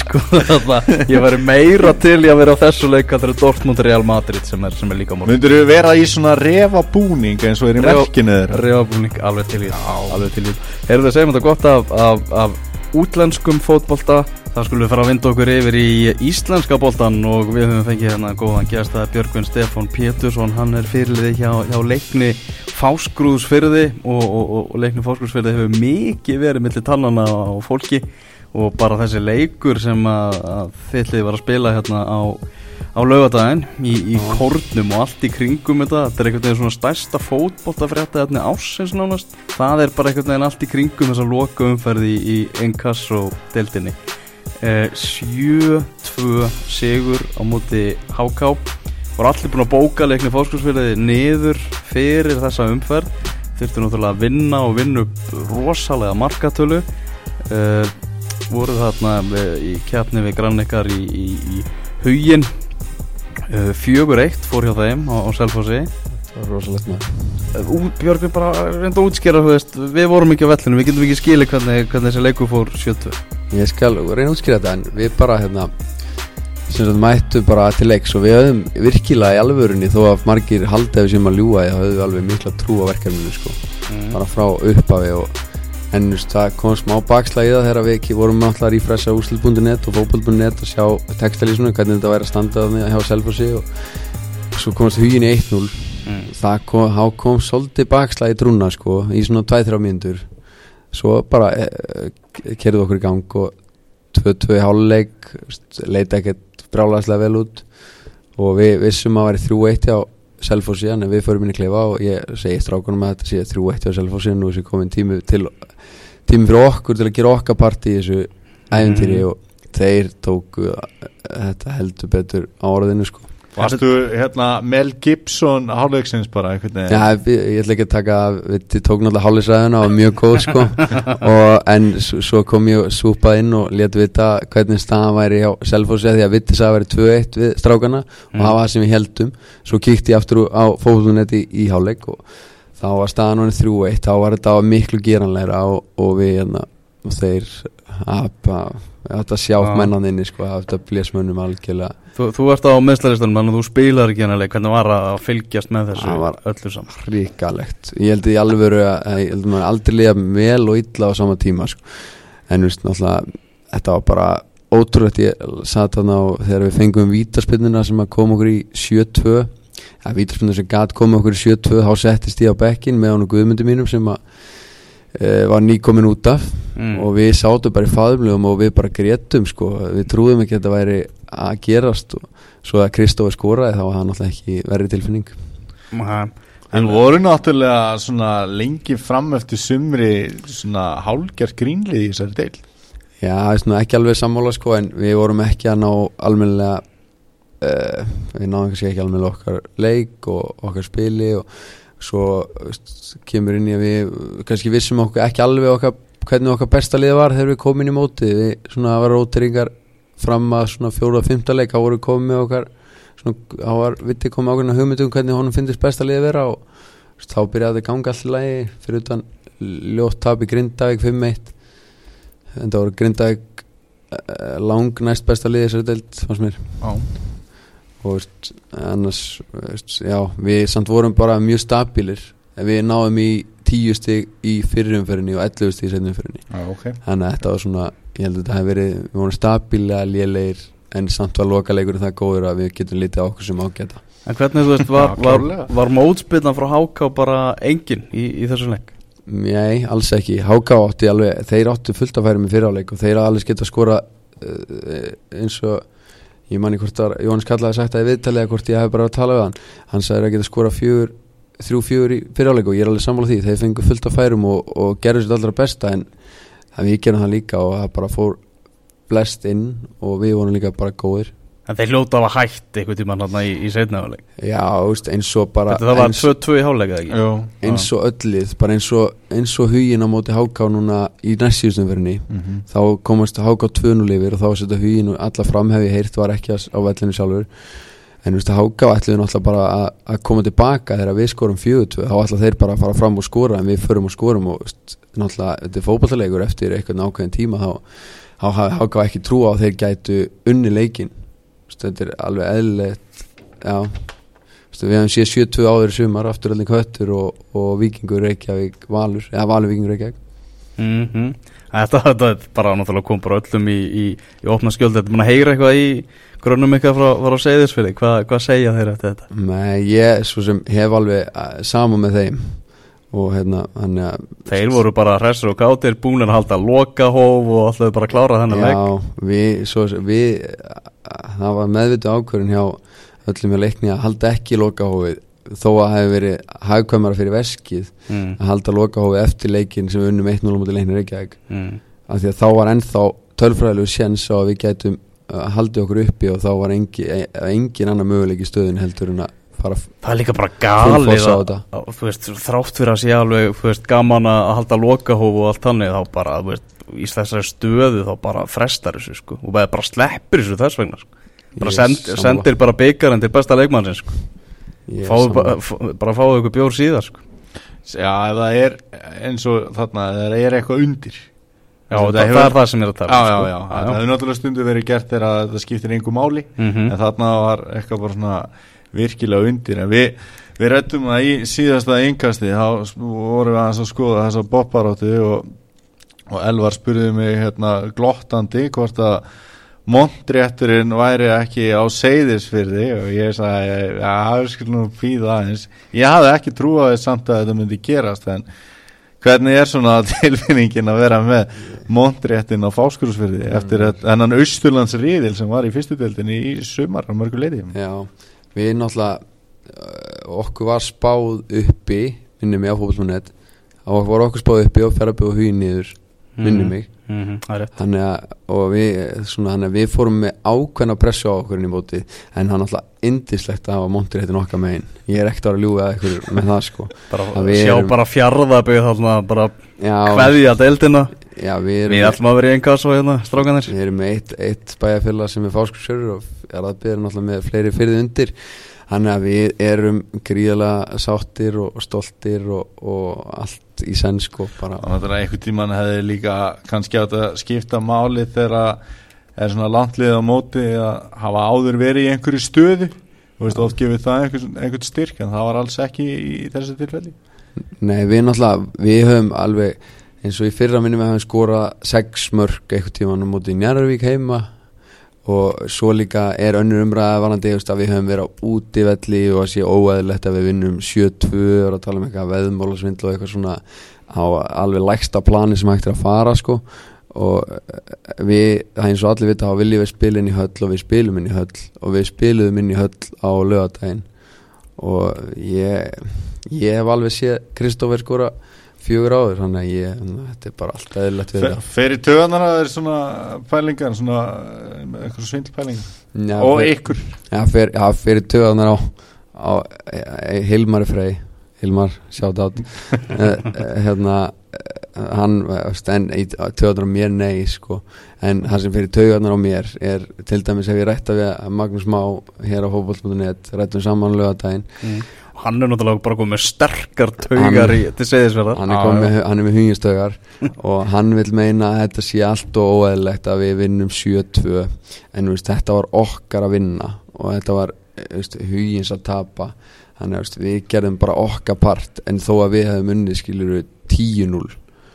Speaker 1: sko þarna ég væri meira til í að vera á þessu leik að það er Dortmund Real Madrid sem er, sem er líka morgun.
Speaker 2: Myndur þú vera í svona refa búning eins og er í merkinu þeirra?
Speaker 1: Reyfabúning alveg til í alveg til í Erum við að segja þetta gott af, af, af útlenskum fótbolta þá skulum við fara að vinda okkur yfir í íslenska boltan og við höfum fengið hérna góðan gæst að Björgvin Stefán Pétursson hann er fyrirliði hjá, hjá leikni Fásgrúðsfyrði og, og, og, og leikni Fásgrúðsfyrði hefur mikið verið millir tannana á fólki og bara þessi leikur sem að, að þillið var að spila hérna á á laugadaginn í, í kórnum og allt í kringum þetta, þetta er einhvern veginn svona stærsta fótboltafrétta hérna ásins nánast. Það er bara einhvern veginn allt í kringum þess að loka umferði í, í Encasso deltinni eh, 7-2 sigur á móti HK voru allir búin að bóka leikni fórskursfélagi niður fyrir þessa umferð. Þurftu náttúrulega að vinna og vinna upp rosalega markatölu. Uh, voru þarna eh, í kjarni við grannleikar í, í, í hugin uh, fjögur eitt fór hjá þeim á, á Selfossi.
Speaker 3: Það var rosalegt maður
Speaker 1: uh, Björg við bara reynda að útskýra þú veist, við vorum ekki á vellinu, við getum ekki skilið hvernig, hvernig þessi leikur fór 70
Speaker 3: Ég skal reyna að útskýra þetta en við bara hérna sem sagt mættu bara til leiks og við höfum virkilega í alvörunni þó að margir haldið við sem að ljúga þá höfum við alveg mikla trú á verkefninu sko
Speaker 1: mm.
Speaker 3: bara frá upphafi og en þú veist, það kom smá það þegar við ekki vorum alltaf að rífressa úslit.net og fótboll.net og sjá textalísunum hvernig þetta væri að standa þarna hjá Selfossi og svo komast hugin í 1-0
Speaker 1: Mm.
Speaker 3: það kom, kom svolítið bakslag í trúna sko í svona 2-3 mínútur svo bara e, e, kerðu okkur í gang og 2-2 í háluleik leita ekkert brálaðslega vel út og við vissum að væri 3-1 á Selfossi en við förum inn í klefa og ég segi strákunum að þetta sé 3-1 á Selfossi og sé komin tími til tími fyrir okkur til að gera okkar parti í þessu æfintýri
Speaker 1: Mhm.
Speaker 3: og þeir tóku þetta heldur betur á orðinu sko
Speaker 2: Varstu hérna Mel Gibson hálfleiksins bara einhvern veginn?
Speaker 3: Já, við, ég ætla ekki að taka við þið tók náttúrulega hálfisræðuna og mjög góð sko. Og, en svo kom ég súpað inn og let vita hvernig staðan væri hjá Selfossi því að Vitti sagði að væri 2-1 við strákana og það var það sem við heldum svo kíkti ég aftur á fókvölduneti í, í hálfleik og þá var staðan honum 3-1 þá var þetta miklu geranleira og, og við hérna og þeir að, sjá
Speaker 1: Já.
Speaker 3: mennan inni sko að blésmönnum algjörlega
Speaker 1: Þú, þú ert á meðslaristanum, þannig að þú spilar ekki leik Hvernig var að fylgjast með þessu
Speaker 3: Það var-
Speaker 1: öllu saman?
Speaker 3: ríkalegt ég held í alvöru að ég held að maður aldrei liða vel og illa á sama tíma sko. en veist náttúrulega þetta var bara ótrúlegt ég satt þarna á þegar við fengum vítaspinnina sem að koma okkur í 7-2 að vítaspinnina sem gat koma okkur í 7-2 þá settist ég á bekkin með honum guðmundi mínum sem að var nýkomin út af.
Speaker 1: Mm.
Speaker 3: og við sátum bara í faðumlegum og við bara grétum sko, við trúðum ekki að þetta væri að gerast. Og svo að Kristófi skoraði þá var það náttúrulega ekki verri tilfinning.
Speaker 1: Aha.
Speaker 2: En voru náttúrulega svona lengi fram eftir sumri svona hálgjart grínlið í þessari deil
Speaker 3: Já, það er svona ekki alveg sammála sko en við vorum ekki að ná almennilega uh, við náðum kannski ekki almennilega okkar leik og okkar spili og svo veist, kemur inn í að við kannski vissum okkur ekki alveg okkar, hvernig okkar besta liða var þegar við komum inn í móti við svona var róteringar fram að svona fjóra og fymta leik þá voru komið okkar þá var vitið komið ákveðna hugmyndum hvernig honum finnst besta liða vera og veist, þá byrjaði að ganga allir lagi fyrir utan ljótt tap í Grindavík 5-1 en það voru Grindavík uh, lang næst besta liði þessari deild fannst mér.
Speaker 2: Já.
Speaker 3: Og veist, annars veist, já, við samt vorum bara mjög stabílir. Við náðum í tíu stig í fyrirumferðinni og 11 stig í setjumferðinni
Speaker 2: Já, ok.
Speaker 3: Þannig að þetta var svona, ég held að þetta hef verið við vorum stabílega lélegir en samt var lokaleikur það góður að við getum litið á okkur sem ágæta.
Speaker 1: En hvernig þú veist, var, var, var mótspilnan frá HK bara engin í, í þessu leik?
Speaker 3: Nei, alls ekki, HK átti alveg þeir áttu fullt að færa með fyriráleik og þeir alveg geta skora uh, eins og ég manni hvort að Jóhannes Kallaði sagt að ég viðtalið hvort ég hef bara að tala við hann. Hann sagði að geta skora fjögur þrjú fjögur í fyriráleik og ég er alveg sammála því. Þeir fengu fullt að færum og, og gerðu sér allra besta en það við gerum það líka og það bara fór blest inn og við vorum líka bara góðir
Speaker 1: En þeir hljóta af að hætti einhvern tímann hérna í, í setnaðuleik
Speaker 3: Já, veist, eins og bara
Speaker 1: Þetta var
Speaker 3: eins,
Speaker 1: 2-2 í háleika ekki?
Speaker 2: Jú,
Speaker 3: eins og öllið bara eins og, eins og hugin á móti HK núna í næstsjústumverðinni
Speaker 2: Mhm.
Speaker 3: þá komast HK 2-0 yfir og þá setja hugin og alla framhefi heyrt var ekki á vellinu sjálfur. En þú veist að HK ætluðu náttúrulega bara að, að koma tilbaka þegar við skorum 4-2 þá ætla þeir bara að fara fram og skora en við förum og skorum og veist, náttúrulega þetta er fótballtalegur eftir eitthvað ákveðin tíma þá, þá hafi HK þetta er alveg eðlilegt við hefum séð 7-2 áður sumar afturölding höttur og, og vikingur Reykjavík Valur, eða Valur vikingur Reykjavík.
Speaker 1: Mm þetta, þetta er bara náttúrulega kom bara öllum í, í, í opna skjöld Þetta er búin að heyra eitthvað í grönnum eitthvað frá, frá seyðisfili Hva, Hvað segja þeir eftir þetta?
Speaker 3: Nei, ég svo sem hef alveg uh, sama með þeim og hérna, að
Speaker 1: Þeir voru bara hressur og gátir búin að halda lokahóf og alltaf bara að klára þennan leik.
Speaker 3: Já, við, svo, við það var meðvitu ákvörðin hjá öllum hjá leikni að halda ekki lokahófið þó að það hefði verið hagkvæmara fyrir veskið
Speaker 1: mm,
Speaker 3: að halda lokahófið eftir leikin sem við unnum 1-0 mútið leikni Reykjavík.
Speaker 1: Mm.
Speaker 3: af því að þá var ennþá tölfræðilegu séns á að við gætum uh, haldið okkur uppi og þá var engi, engin annar möguleik í stöðun heldur en að
Speaker 1: Það er líka bara galið að, að, þú veist, þrátt fyrir að sé alveg þú veist, gaman að halda lokahóf og allt þannig þá bara, þú veist, í þessari stöðu þá bara frestar þessu sko og bara, bara sleppir þessu þess vegna sko. bara
Speaker 3: er
Speaker 1: send, sendir bara byggarinn til besta leikmannsins sko.
Speaker 3: Er
Speaker 1: fáðu
Speaker 3: sammála.
Speaker 1: bara, fáðu ykkur bjór síðar sko.
Speaker 2: Já, það er eins og þarna, það er eitthvað undir
Speaker 1: já,
Speaker 2: Það
Speaker 1: það,
Speaker 2: hefur-
Speaker 1: það er það sem er að
Speaker 2: Já,
Speaker 1: tala um,
Speaker 2: já,
Speaker 1: sko.
Speaker 2: já, það hefur náttúrulega stundu verið gert þegar að það skiptir einhver máli
Speaker 1: Mhm.
Speaker 2: en þarna var eitthvað bara svona virkilega undir. En við, við rættum það í síðasta yngkasti þá vorum við aðeins að skoða þessa bopparóttu og, og Elvar spurði mig hérna glottandi hvort að Montrétturinn væri ekki á seyðisfyrði og ég sagði já, við skulum nú býða aðeins. Ég hafði ekki trúið samt að þetta myndi gerast en hvernig er svona tilfinningin að vera með Montréttin á fáskursfyrði eftir þennan Austurlands riðil sem var í fyrstu deildinni í sumar á mörgu leiti
Speaker 3: Já, við náttúrulega uh, okkur var spáð uppi minnum ég á fótbolsmannet og var okkur spáð uppi og ferðarbygg og hugin niður minni mig.
Speaker 1: Mhm, Það er rétt.
Speaker 3: Þannig að, og við, svona, þannig að við fórum með ákveðna pressu á okkur í móti en það er náttúrulega indislegt að hafa montir heitin okkar megin. Ég er ekkert að vera að ljúga ykkur með það sko.
Speaker 1: Bara,
Speaker 3: Að
Speaker 1: Sjá
Speaker 3: erum-
Speaker 1: bara fjarðaböð þarna bara
Speaker 3: já,
Speaker 1: kveðja deildina
Speaker 3: já, við erum
Speaker 1: Við ætlum að vera í engas og hérna, strákanir
Speaker 3: Við erum með eitt, eitt bæjarfélag sem er fáskursjörur og er náttúrulega með fleiri fyrir undir. Þannig að við erum gríðalega sáttir og stoltir og, og allt í senn sko bara
Speaker 2: Þannig að einhvern tíman hefði líka kannski átt að skipta máli þegar er svona landlið á móti að hafa áður verið í einhverju stöðu. Þú veist, oft gefið það einhvern, einhvern styrk en það var alls ekki í, í þessu tilfelli.
Speaker 3: Nei, við náttúrulega, við höfum alveg eins og í fyrra minni við höfum skorað sex mörg eitthvað tíman á móti í Njarðvík heima og svo líka er önnur umræða varandi að við höfum verið á útivelli og að sé óæðilegt að við vinnum 7-2 og að tala um eitthvað veðmólasvindl og eitthvað svona á alveg lægsta plani sem hægt er að fara sko. Og eh, við, það er eins og allir vita þá viljum við spila inn í höll og við spilum inn í höll og við spiluðum inn í höll á lögadaginn og ég ég hef alveg séð Kristófer skora fjögur áður þannig að ég, þetta er bara allt eðlilegt við það
Speaker 2: Fer í töðanar að það er svona pælingar svona eh, eitthvað svindlpælingar? Og
Speaker 3: fer-
Speaker 2: ykkur?
Speaker 3: Já, fyrir, já, fyrir töðanar á, á e, e, Hilmar Frey. Hilmar, sjátt átt hérna eh, hann, en í töðanar á mér nei, sko. En það sem fyrir töðanar á mér er til dæmis ef ég rætta við Magnús Má hér á fótboll.net, rættum saman lögadaginn
Speaker 1: Hann er náttúrulega bara komið með sterkar taugar
Speaker 3: Hann-
Speaker 1: í, til segðisverðar
Speaker 3: hann er, komið, með, hann er með hungjastögar og hann vil meina að þetta sé allt og óeðlegt að við vinnum 7-2 en veist, þetta var okkar að vinna og þetta var veist, hugins að tapa. Þannig að veist, við gerðum bara okkar part. En þó að við hefum unnið skilur 10-0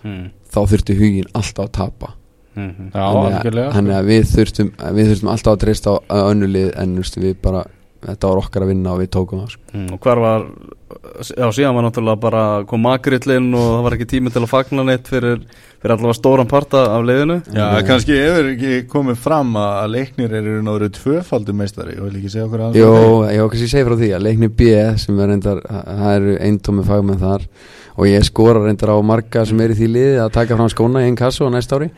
Speaker 1: mm.
Speaker 3: þá þurfti hugin alltaf að tapa.
Speaker 1: Mm
Speaker 2: Já,
Speaker 3: þannig, að, að við þurftum, við þurftum alltaf að treysta á á önnur lið. En veist, við bara þetta var okkar að vinna og við tókum það sko.
Speaker 1: Mm, og hver var já síðan var náttúrulega bara kom makrillin og það var ekki tími til að fagna neitt fyrir, fyrir allavega stóran parta af leiðinu
Speaker 2: Já, kannski hefur ekki komið fram að leiknir eru náður tvöfaldur meistari. Og vil ekki segja okkur aðeins
Speaker 3: Jó, ég kannski segja frá því að leikni B sem er reyndar, það eru eintómi fagmenn þar og ég skora reyndar á marga sem er í því liði að taka fram skóna í einn kassu á næsta ári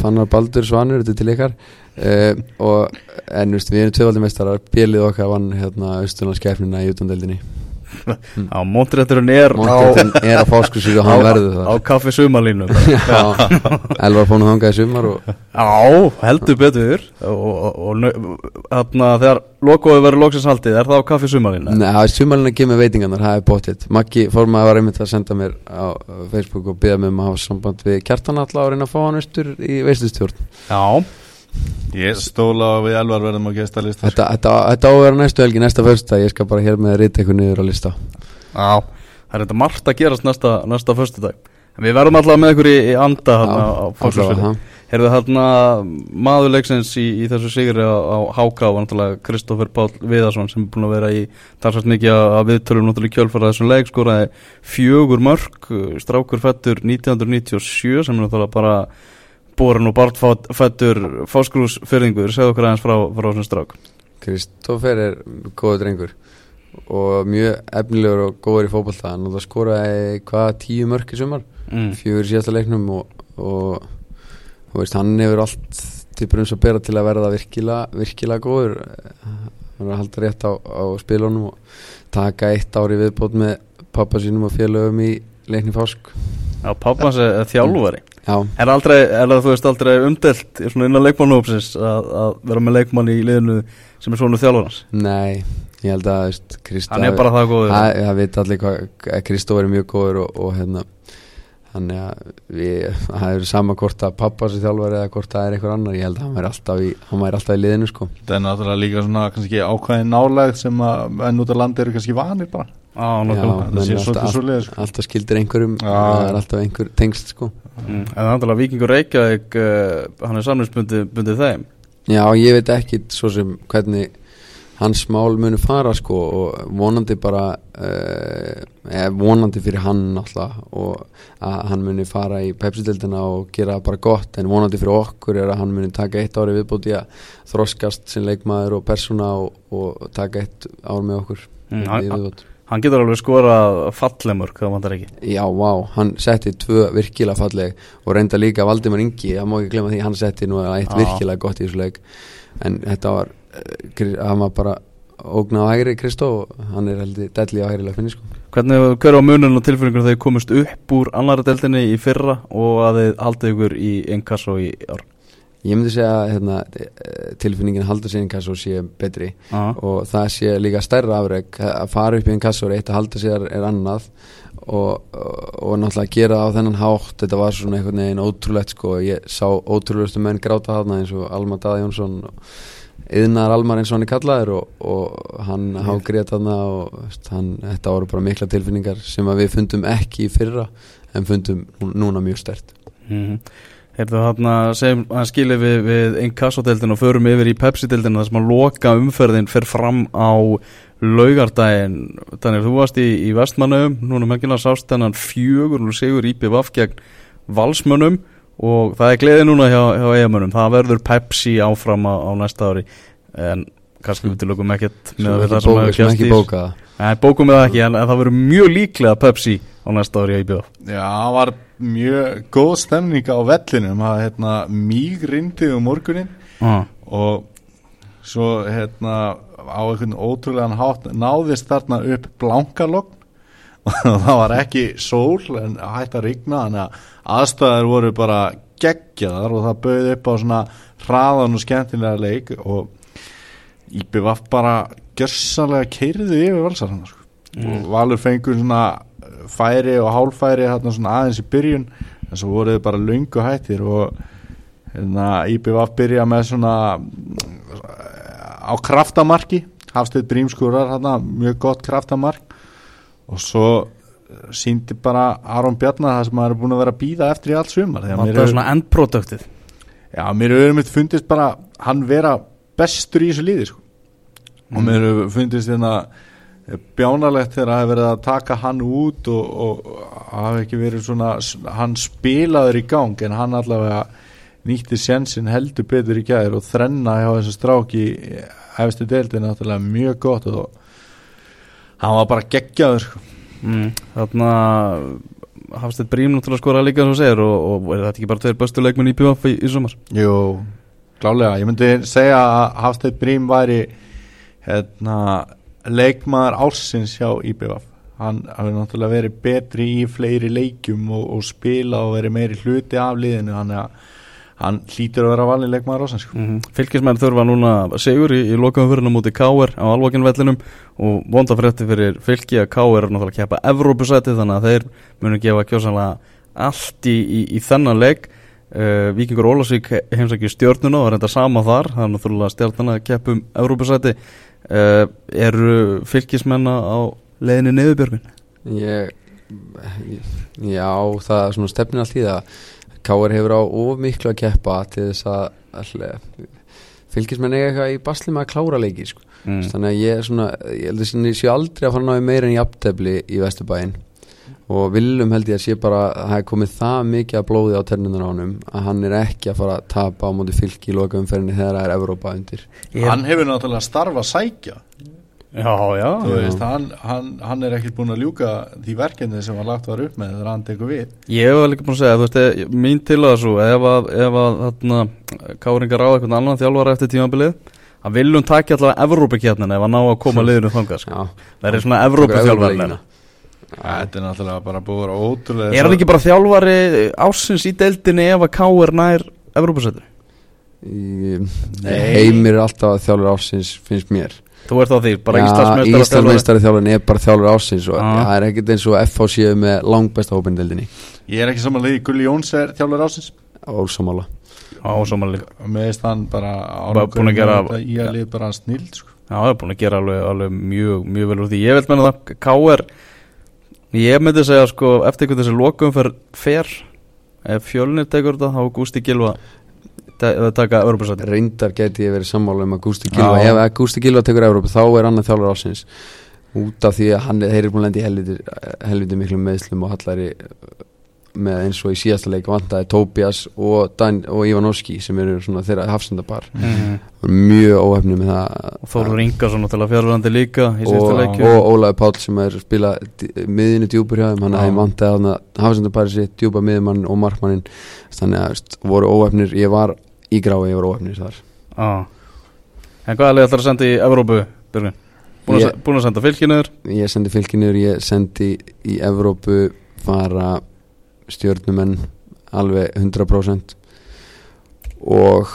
Speaker 3: fannar Baldur Svanur, þetta er til ykkar. Uh, og en veist, við erum tvöfaldumeistarar, bjelið okkar vann hérna austurlandskeppnina í utandeldinni
Speaker 1: á Montrétturinn er á,
Speaker 3: Móntetin er að fáskursík og hann verður
Speaker 1: á
Speaker 3: það
Speaker 1: kaffi sumarlínu.
Speaker 3: Já, Elvar fónu þangað í sumar og
Speaker 1: Já, heldur betur. Og, þarna þegar logoði verður loksins haldið, er það á kaffi sumarlínu?
Speaker 3: Nei, sumarlega ekki með veitingarnar, það er bóttið Maggi formaði var einmitt að senda mér á Facebook og byggja mig um að hafa samband við kjartan alla og reyna að fá hann austur í veistustjórn
Speaker 1: Já,
Speaker 2: Ég stóla á við elvar verðum að gesta lista
Speaker 3: Þetta, þetta, þetta á að vera næstu helgi, næsta fyrsta Ég skal bara hér með að rita eitthvað niður á lista.
Speaker 1: Já Það er þetta margt að gerast næsta, næsta föstudag. En við verðum allavega með ykkur í, í anda hérna á
Speaker 3: það.
Speaker 1: Herðu hérna maður leiksins í, í þessu sigri á, á Háka var náttúrulega Kristoffer Páll Viðarsson sem er búin að vera í talsvægt mikið að að viðtölum náttúrulega kjölfara þessum leik skoraði fjögur mörg strákur fættur 1997 sem er náttúrulega bara borin og bartfættur fáskrúsfyrðingur segðu okkur aðeins frá, frá þessum strák.
Speaker 3: Kristoffer er góður drengur og mjög efnilegur og góður í fótbolta. Hann náttúrulega skoraði hvað tíu mörk í sumar?
Speaker 1: Mm.
Speaker 3: fjögur síðasta leiknum og, og þú veist, hann hefur allt til brunns að bera til að verða virkilega, virkilega góður. Hann er að halda rétt á, á spilunum og taka eitt ári viðbót með pappa sínum og félögum í leikni fásk
Speaker 1: Já, pappans er, er þjálfari
Speaker 3: Já,
Speaker 1: Er aldrei, er það þú veist aldrei umdelt í svona innan leikmannhópsins að, að vera með leikmann í liðinu sem er svona þjálfarans?
Speaker 3: Nei, ég held að Krista
Speaker 1: Hann er bara það góður.
Speaker 3: Það veit allir hvað, að Kristó er mjög góður og, og hérna þannig að við, það er sama hvort að pappa sér þjálfari eða hvort það er einhver annar ég held að hann væri alltaf í, hann væri alltaf í liðinu sko
Speaker 2: Það er náttúrulega líka svona kannski ákvæðin nálægð sem að enn út af landi eru kannski vanir bara
Speaker 1: Á,
Speaker 3: Já,
Speaker 1: nákvæmlega
Speaker 2: það
Speaker 3: menn
Speaker 2: sé svolítið
Speaker 3: alltaf,
Speaker 2: svoleiðis, sko.
Speaker 3: alltaf skildir einhverjum
Speaker 2: Já.
Speaker 3: það er alltaf einhver tengst sko
Speaker 1: mm. En það er andala Víkingur Reykjavík uh, hann er samlingsbundið bundið þeim
Speaker 3: Já, ég veit ekki svo sem hvernig hans mál munu fara sko og vonandi bara uh, eh, vonandi fyrir hann alltaf og að hann muni fara í pepsiteldina og gera bara gott en vonandi fyrir okkur er að hann muni taka eitt ári viðbúti að þroskast sem leikmaður og persóna og, og taka eitt ár með okkur
Speaker 1: Mm, hann, hann getur alveg skorað fallemörk, það vantar ekki
Speaker 3: Já, vá, hann setti tvö virkilega falleg og reynda líka Valdimar Ingi það má ekki glemma því, hann setti nú eitt
Speaker 1: Já.
Speaker 3: virkilega gott í þessu leik en þetta var hann var bara ógnað á hægri Kristó og hann er heldur delli á hægri leikfinni sko.
Speaker 1: Hvernig, hver á munun og tilfinningur þegar komist upp úr annara deltinni í fyrra og að þið haldið ykkur í Inkasso í ár?
Speaker 3: Ég myndi segja að hérna, tilfinningin haldur sér Inkasso sé betri
Speaker 1: Aha.
Speaker 3: og það sé líka stærra afreg að fara upp í Inkasso er eitt að halda sér er annað og, og, og náttúrulega gera það á þennan hátt þetta var svona einhvern veginn ótrúlegt sko, ég sá ótrúlegustu menn gráta þarna eins og Alma Daði Jónsson yðnar Almar eins og hann er kallaður og, og hann hágrið þarna og hann, þetta voru bara mikla tilfinningar sem að við fundum ekki í fyrra en fundum nú- núna mjög stert
Speaker 1: Mm Heyrðu þarna, segjum að skilja við, við Inkasso-deldin og förum yfir í Pepsi-deldin þar sem að loka umferðin fer fram á laugardaginn. Þannig þú varst í, í vestmannum núna merkilega sást þennan fjögur og sigur IPVF gegn valsmönnum og það er gleði núna hjá, hjá eigamönnum það verður Pepsi áfram á, á næsta ári. En kannski við tilökum ekkert með það sem hefur
Speaker 3: ekki
Speaker 1: í- Nei, bókum við það ekki en, en það verður mjög líklega Pepsi á næsta ári á IPVF
Speaker 2: Já, það var mjög góð stemning á vellinum. Það hérna, mýg rindi um morgunin
Speaker 1: ah.
Speaker 2: og svo hérna á einhvern ótrúlegan hátt náðist þarna upp blankalogn. og það var ekki sól en hægt að rigna þannig að aðstæður voru bara geggjaðar og það bauði upp á svona hraðan og skemmtilega leik og IBVF bara gjörsanlega keiriðu yfir valsarana sko. og Valur fengur svona færi og hálfæri þarna svona aðeins í byrjun en svo voruð bara löngu hættir og hérna, IBVF byrja með svona á kraftamarki Hafstedt Brímskúrar hérna, mjög gott kraftamark og svo síndi bara Aron Bjarnar það sem maður er búin að vera að býða eftir í allt sumar
Speaker 1: Það er
Speaker 2: hefur-
Speaker 1: svona endproduktið
Speaker 2: Já, mér hefur einmitt fundist bara hann vera bestur í þessu líði sko. og
Speaker 1: Mm.
Speaker 2: mér hefur fundist hérna bjánalegt þegar það hefur verið að taka hann út og, og hafa ekki verið svona hann spilaður í gang en hann allavega nýtti sjensin heldur betur í gæður og þrenna hjá þessu stráki hefstu deildin náttúrulega mjög gott og hann var bara geggjaður sko.
Speaker 1: mm. Þarna Hafstedt Brím náttúrulega skora líka sem þú segir og, og er þetta ekki bara tveir bestu leikmenn í PVF í, í sumar
Speaker 2: Jú, klálega, ég myndi segja að Hafstedt Brím væri hérna, leikmaður ársins hjá IBVF hann hafi náttúrulega verið betri í fleiri leikjum og, og spila og verið meiri hluti af liðinu hann, hann hlýtur að vera valin leikmaður ársins sko.
Speaker 1: mm -hmm. Fylkismenn þurfa núna sigur í, í lokaumfyrirna múti K.R. á alvokinvellinum og vonda frétti fyrir fylki að K.R. er náttúrulega að keppa Evrópusæti þannig að þeir munu gefa kjósanlega allt í, í, í þennan leik uh, Víkingur Ólasvík heimsækju stjórnuna og er enda sama þar það er náttúrulega stjórnuna að keppum Evrópusæti uh, eru fylkismenna á leiðinni neðubjörgun
Speaker 3: Ég, já, það er svona stefnir allt í það Káar hefur á of miklu að keppa til þess að, að fylgismenn eiga eitthvað í basli með að klára leiki sko.
Speaker 1: mm.
Speaker 3: þannig að ég er svona ég held að sinni sé aldrei að fara náðu meira en í aptefli í Vesturbæinn og Willum held ég að sé bara að það er komið það mikið að blóði á ternunar á honum að hann er ekki að fara að tapa á móti fylki í lokaumferðinni þegar það er Evrópa undir
Speaker 1: Ég-
Speaker 2: hann hefur náttúrulega starfa að sækja
Speaker 1: Já, já,
Speaker 2: Þú
Speaker 3: já.
Speaker 2: veist, hann, hann, hann er ekkert búin að ljúka því verkefni sem hann lagt var upp með þegar hann tekur við
Speaker 1: Ég hef líka búin að segja, þú veist, mín til að svo ef að, ef að þarna, Káringar ráða eitthvað annan þjálfara eftir tímabilið að viljum taka allavega Evrópakjarnin ef að ná að koma liðinu þangað sko. Það er svona
Speaker 3: Evrópuleikina.
Speaker 2: Þetta er náttúrulega bara búið að ótrúlega
Speaker 1: Er hann ekki bara þjálfari ásins í deildinni ef að Káir nær Evrópasættur?
Speaker 3: Í-
Speaker 2: Nei.
Speaker 3: Heimir er alltaf að þjálfur ársins finnst mér
Speaker 1: Þú ert á því, bara
Speaker 3: Já,
Speaker 1: Íslandsmeistara
Speaker 3: Íslandsmeistari þjálfurinn er bara þjálfur ársins og
Speaker 1: Já.
Speaker 3: það er ekkert eins og FH séu með langbesta hópindeldinni
Speaker 2: Ég er ekki samanlega Gulli Jóns er þjálfur ásins
Speaker 1: samanlega
Speaker 2: og með þess hann bara
Speaker 1: að gera-
Speaker 2: í að lið bara snild sko.
Speaker 1: Já, það er búin að gera alveg, alveg mjög, mjög vel úr því. Ég vil menna það, Káir Ég myndi segja sko, eftir einhvern þessi lokum fer, fer. Ef fjölnir tekur þetta, þá er Gústi Gilva að taka Evrópasættur
Speaker 3: reyndar geti ég verið sammála um að Gústi Gilva
Speaker 2: Já.
Speaker 3: ef að Gústi Gilva tekur Európa þá er hann þjálfur ársins. Út af því að hann þeir eru búin að lenda í helviti, helviti miklu meðslum og hallari með eins og í síðasta leik vantaði Tobias og, Dan, og Ivanovski sem eru svona þeirra hafsendapar.
Speaker 1: Mhm.
Speaker 3: mjög óhefni með það.
Speaker 1: Og Þóru Ingarsson til að fjárverandi líka
Speaker 3: og,
Speaker 1: leikju
Speaker 3: og Ólaði Páll sem er spila miðinu djúpur hjá þeim. Hann hefði vantaði hafsendapari sitt djúpa miðumann og markmannin þannig að veist, voru óhefnir, ég var í grái, var óhefnir þar.
Speaker 1: Ah. En hvaða leik ætlar að senda í Evrópu, Björgvin? Búin að,
Speaker 3: Ég-
Speaker 1: búin að senda fylkinur
Speaker 3: ég sendi fylkinur, ég sendi í Evrópu fara stjörnumenn alveg 100% og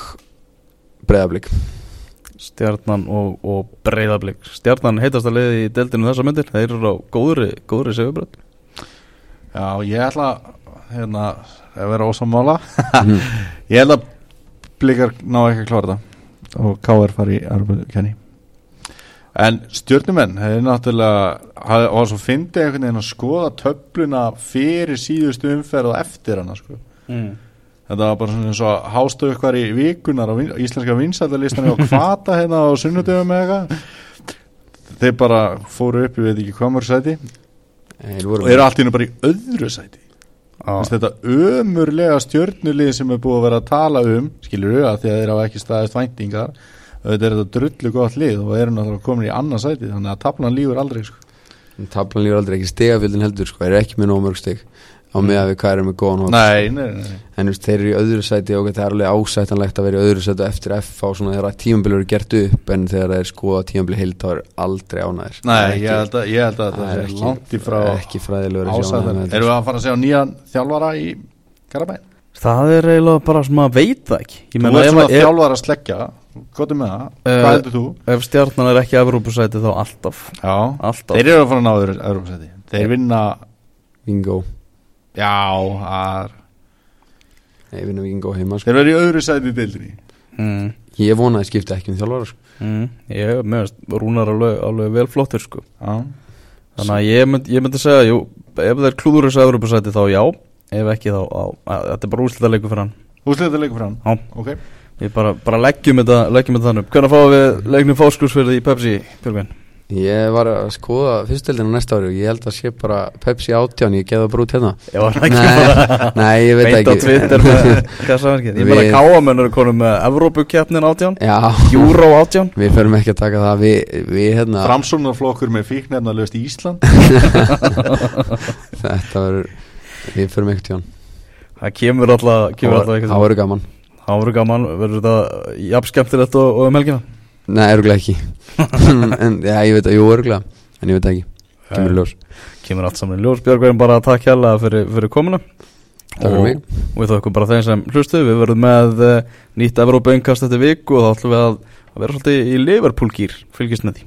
Speaker 3: breyðablík
Speaker 1: Stjarnan og, og Breiðablík Stjarnan heitast að leiði í deildinu þessa myndir Þeir eru á góðri, góðri segjubröð
Speaker 2: Já, ég ætla hérna, að vera ósamála
Speaker 3: Mhm.
Speaker 2: Ég held að blikar ná ekki að klára þetta og K.R. fari í Arbukenni En stjórnumenn hefði náttúrulega hafði, og svo fyndi einhvern veginn að skoða töfluna fyrir síðustu umferð og eftir hana sko.
Speaker 1: mm.
Speaker 2: Þetta var bara svona eins og hástu ykkur í vikunar á vin, íslenska vinsættarlistan og kvata hérna á sunnudöfum eða eitthvað Þeir bara fóru upp, ég veit ekki hvað mörg sæti
Speaker 3: Þeir
Speaker 2: og eru allt í hennu bara í öðru sæti þetta ömurlega stjörnulið sem er búið að vera að tala um skilur að því að þeir hafa ekki staðist væntingar. Þetta er þetta drullu gott lið og eru náttúrulega komin í annað sæti þannig að taflan lífur aldrei sko.
Speaker 3: Tablan lífur aldrei ekki stegafjöldin heldur sko, eru ekki með nóg mörg steg á með að við hvað erum með góðan hóp.
Speaker 2: Nei, nei, nei, nei.
Speaker 3: en veist, þeir eru í öðru sæti og það er alveg ásættanlegt að vera í öðru sæti eftir F á svona þegar tímambilur eru gert upp en þegar það er skoða tímambil heild þá er aldrei ánæðir
Speaker 2: nei ég, held að, ég held að
Speaker 3: það
Speaker 2: það
Speaker 3: er ekki,
Speaker 2: langt í frá
Speaker 3: ekki ánægður.
Speaker 2: erum við að fara að segja nýjan þjálfara í Karabæn
Speaker 1: Það er eiginlega bara sem að veit það ekki. Ég
Speaker 2: þú
Speaker 1: meina,
Speaker 2: ert
Speaker 1: ef,
Speaker 2: svona þjálfara að sleggja. Hvað er með það,
Speaker 1: Eh,
Speaker 2: hvað heldur þú?
Speaker 1: ef stjarnan er ekki Evrópusæti þá alltaf.
Speaker 2: Já,
Speaker 1: Alltaf.
Speaker 2: Þeir eru að fara að ná öðru Evrópsæti. þeir vinna,
Speaker 3: Vingo,
Speaker 2: já það er-
Speaker 3: nei vinna Vingo heima sko.
Speaker 2: þeir eru í öðru sæti í deildinni
Speaker 1: mm.
Speaker 3: ég vona að ég skipta ekki um þjálfara sko.
Speaker 1: Mm. Ég meðast rúnar alveg, alveg vel flottur sko
Speaker 2: já
Speaker 1: Þannig að ég, mynd, ég myndi segja, jú, ef það er klúður þessu Evrópusæti þá já Ef ekki þá, á, að, þetta er bara úrslita leikur fyrir hann
Speaker 2: úsleita leikur frá hann
Speaker 1: Já.
Speaker 2: ok
Speaker 1: Við bara, bara leggjum þetta, leggjum þetta þannig upp Hvernig fáum við leiknum fáskursverði í Pepsi, Björgvin?
Speaker 3: Ég var að skoða fyrstildina næsta ári og ég held að sé bara Pepsi átján, ég geða bara út hérna.
Speaker 1: Ég var ekki?
Speaker 3: Nei,
Speaker 1: bara
Speaker 3: nei, ég veit ekki.
Speaker 1: Twitter Ég meina káamennur konum með Evrópukeppnin átján
Speaker 3: Já,
Speaker 1: Euro átján.
Speaker 3: Við förum ekki að taka það. Við, við hérna
Speaker 2: Framsóknarflokkur með fíknefna löst í Ísland.
Speaker 3: Þetta verður Við förum ekkert hjá hann.
Speaker 1: Það kemur alltaf,
Speaker 3: Það verður gaman.
Speaker 1: Það verður gaman, verður þetta jafn skemmtilegt og, og um helgina
Speaker 3: Nei, örgulega ekki. En já, ég veit að, jú, örgulega En ég veit ekki, kemur í ljós.
Speaker 1: Kemur allt saman í ljós. Björgvin bara að takk hérlega fyrir, fyrir komuna.
Speaker 3: Takk fyrir mig.
Speaker 1: Og við þökkum bara þeim sem hlustu Við verðum með uh, nýtt Evrópa umkast eftir viku og þá ætlum við að, að vera svolítið í Liverpool gýr Fylgist með því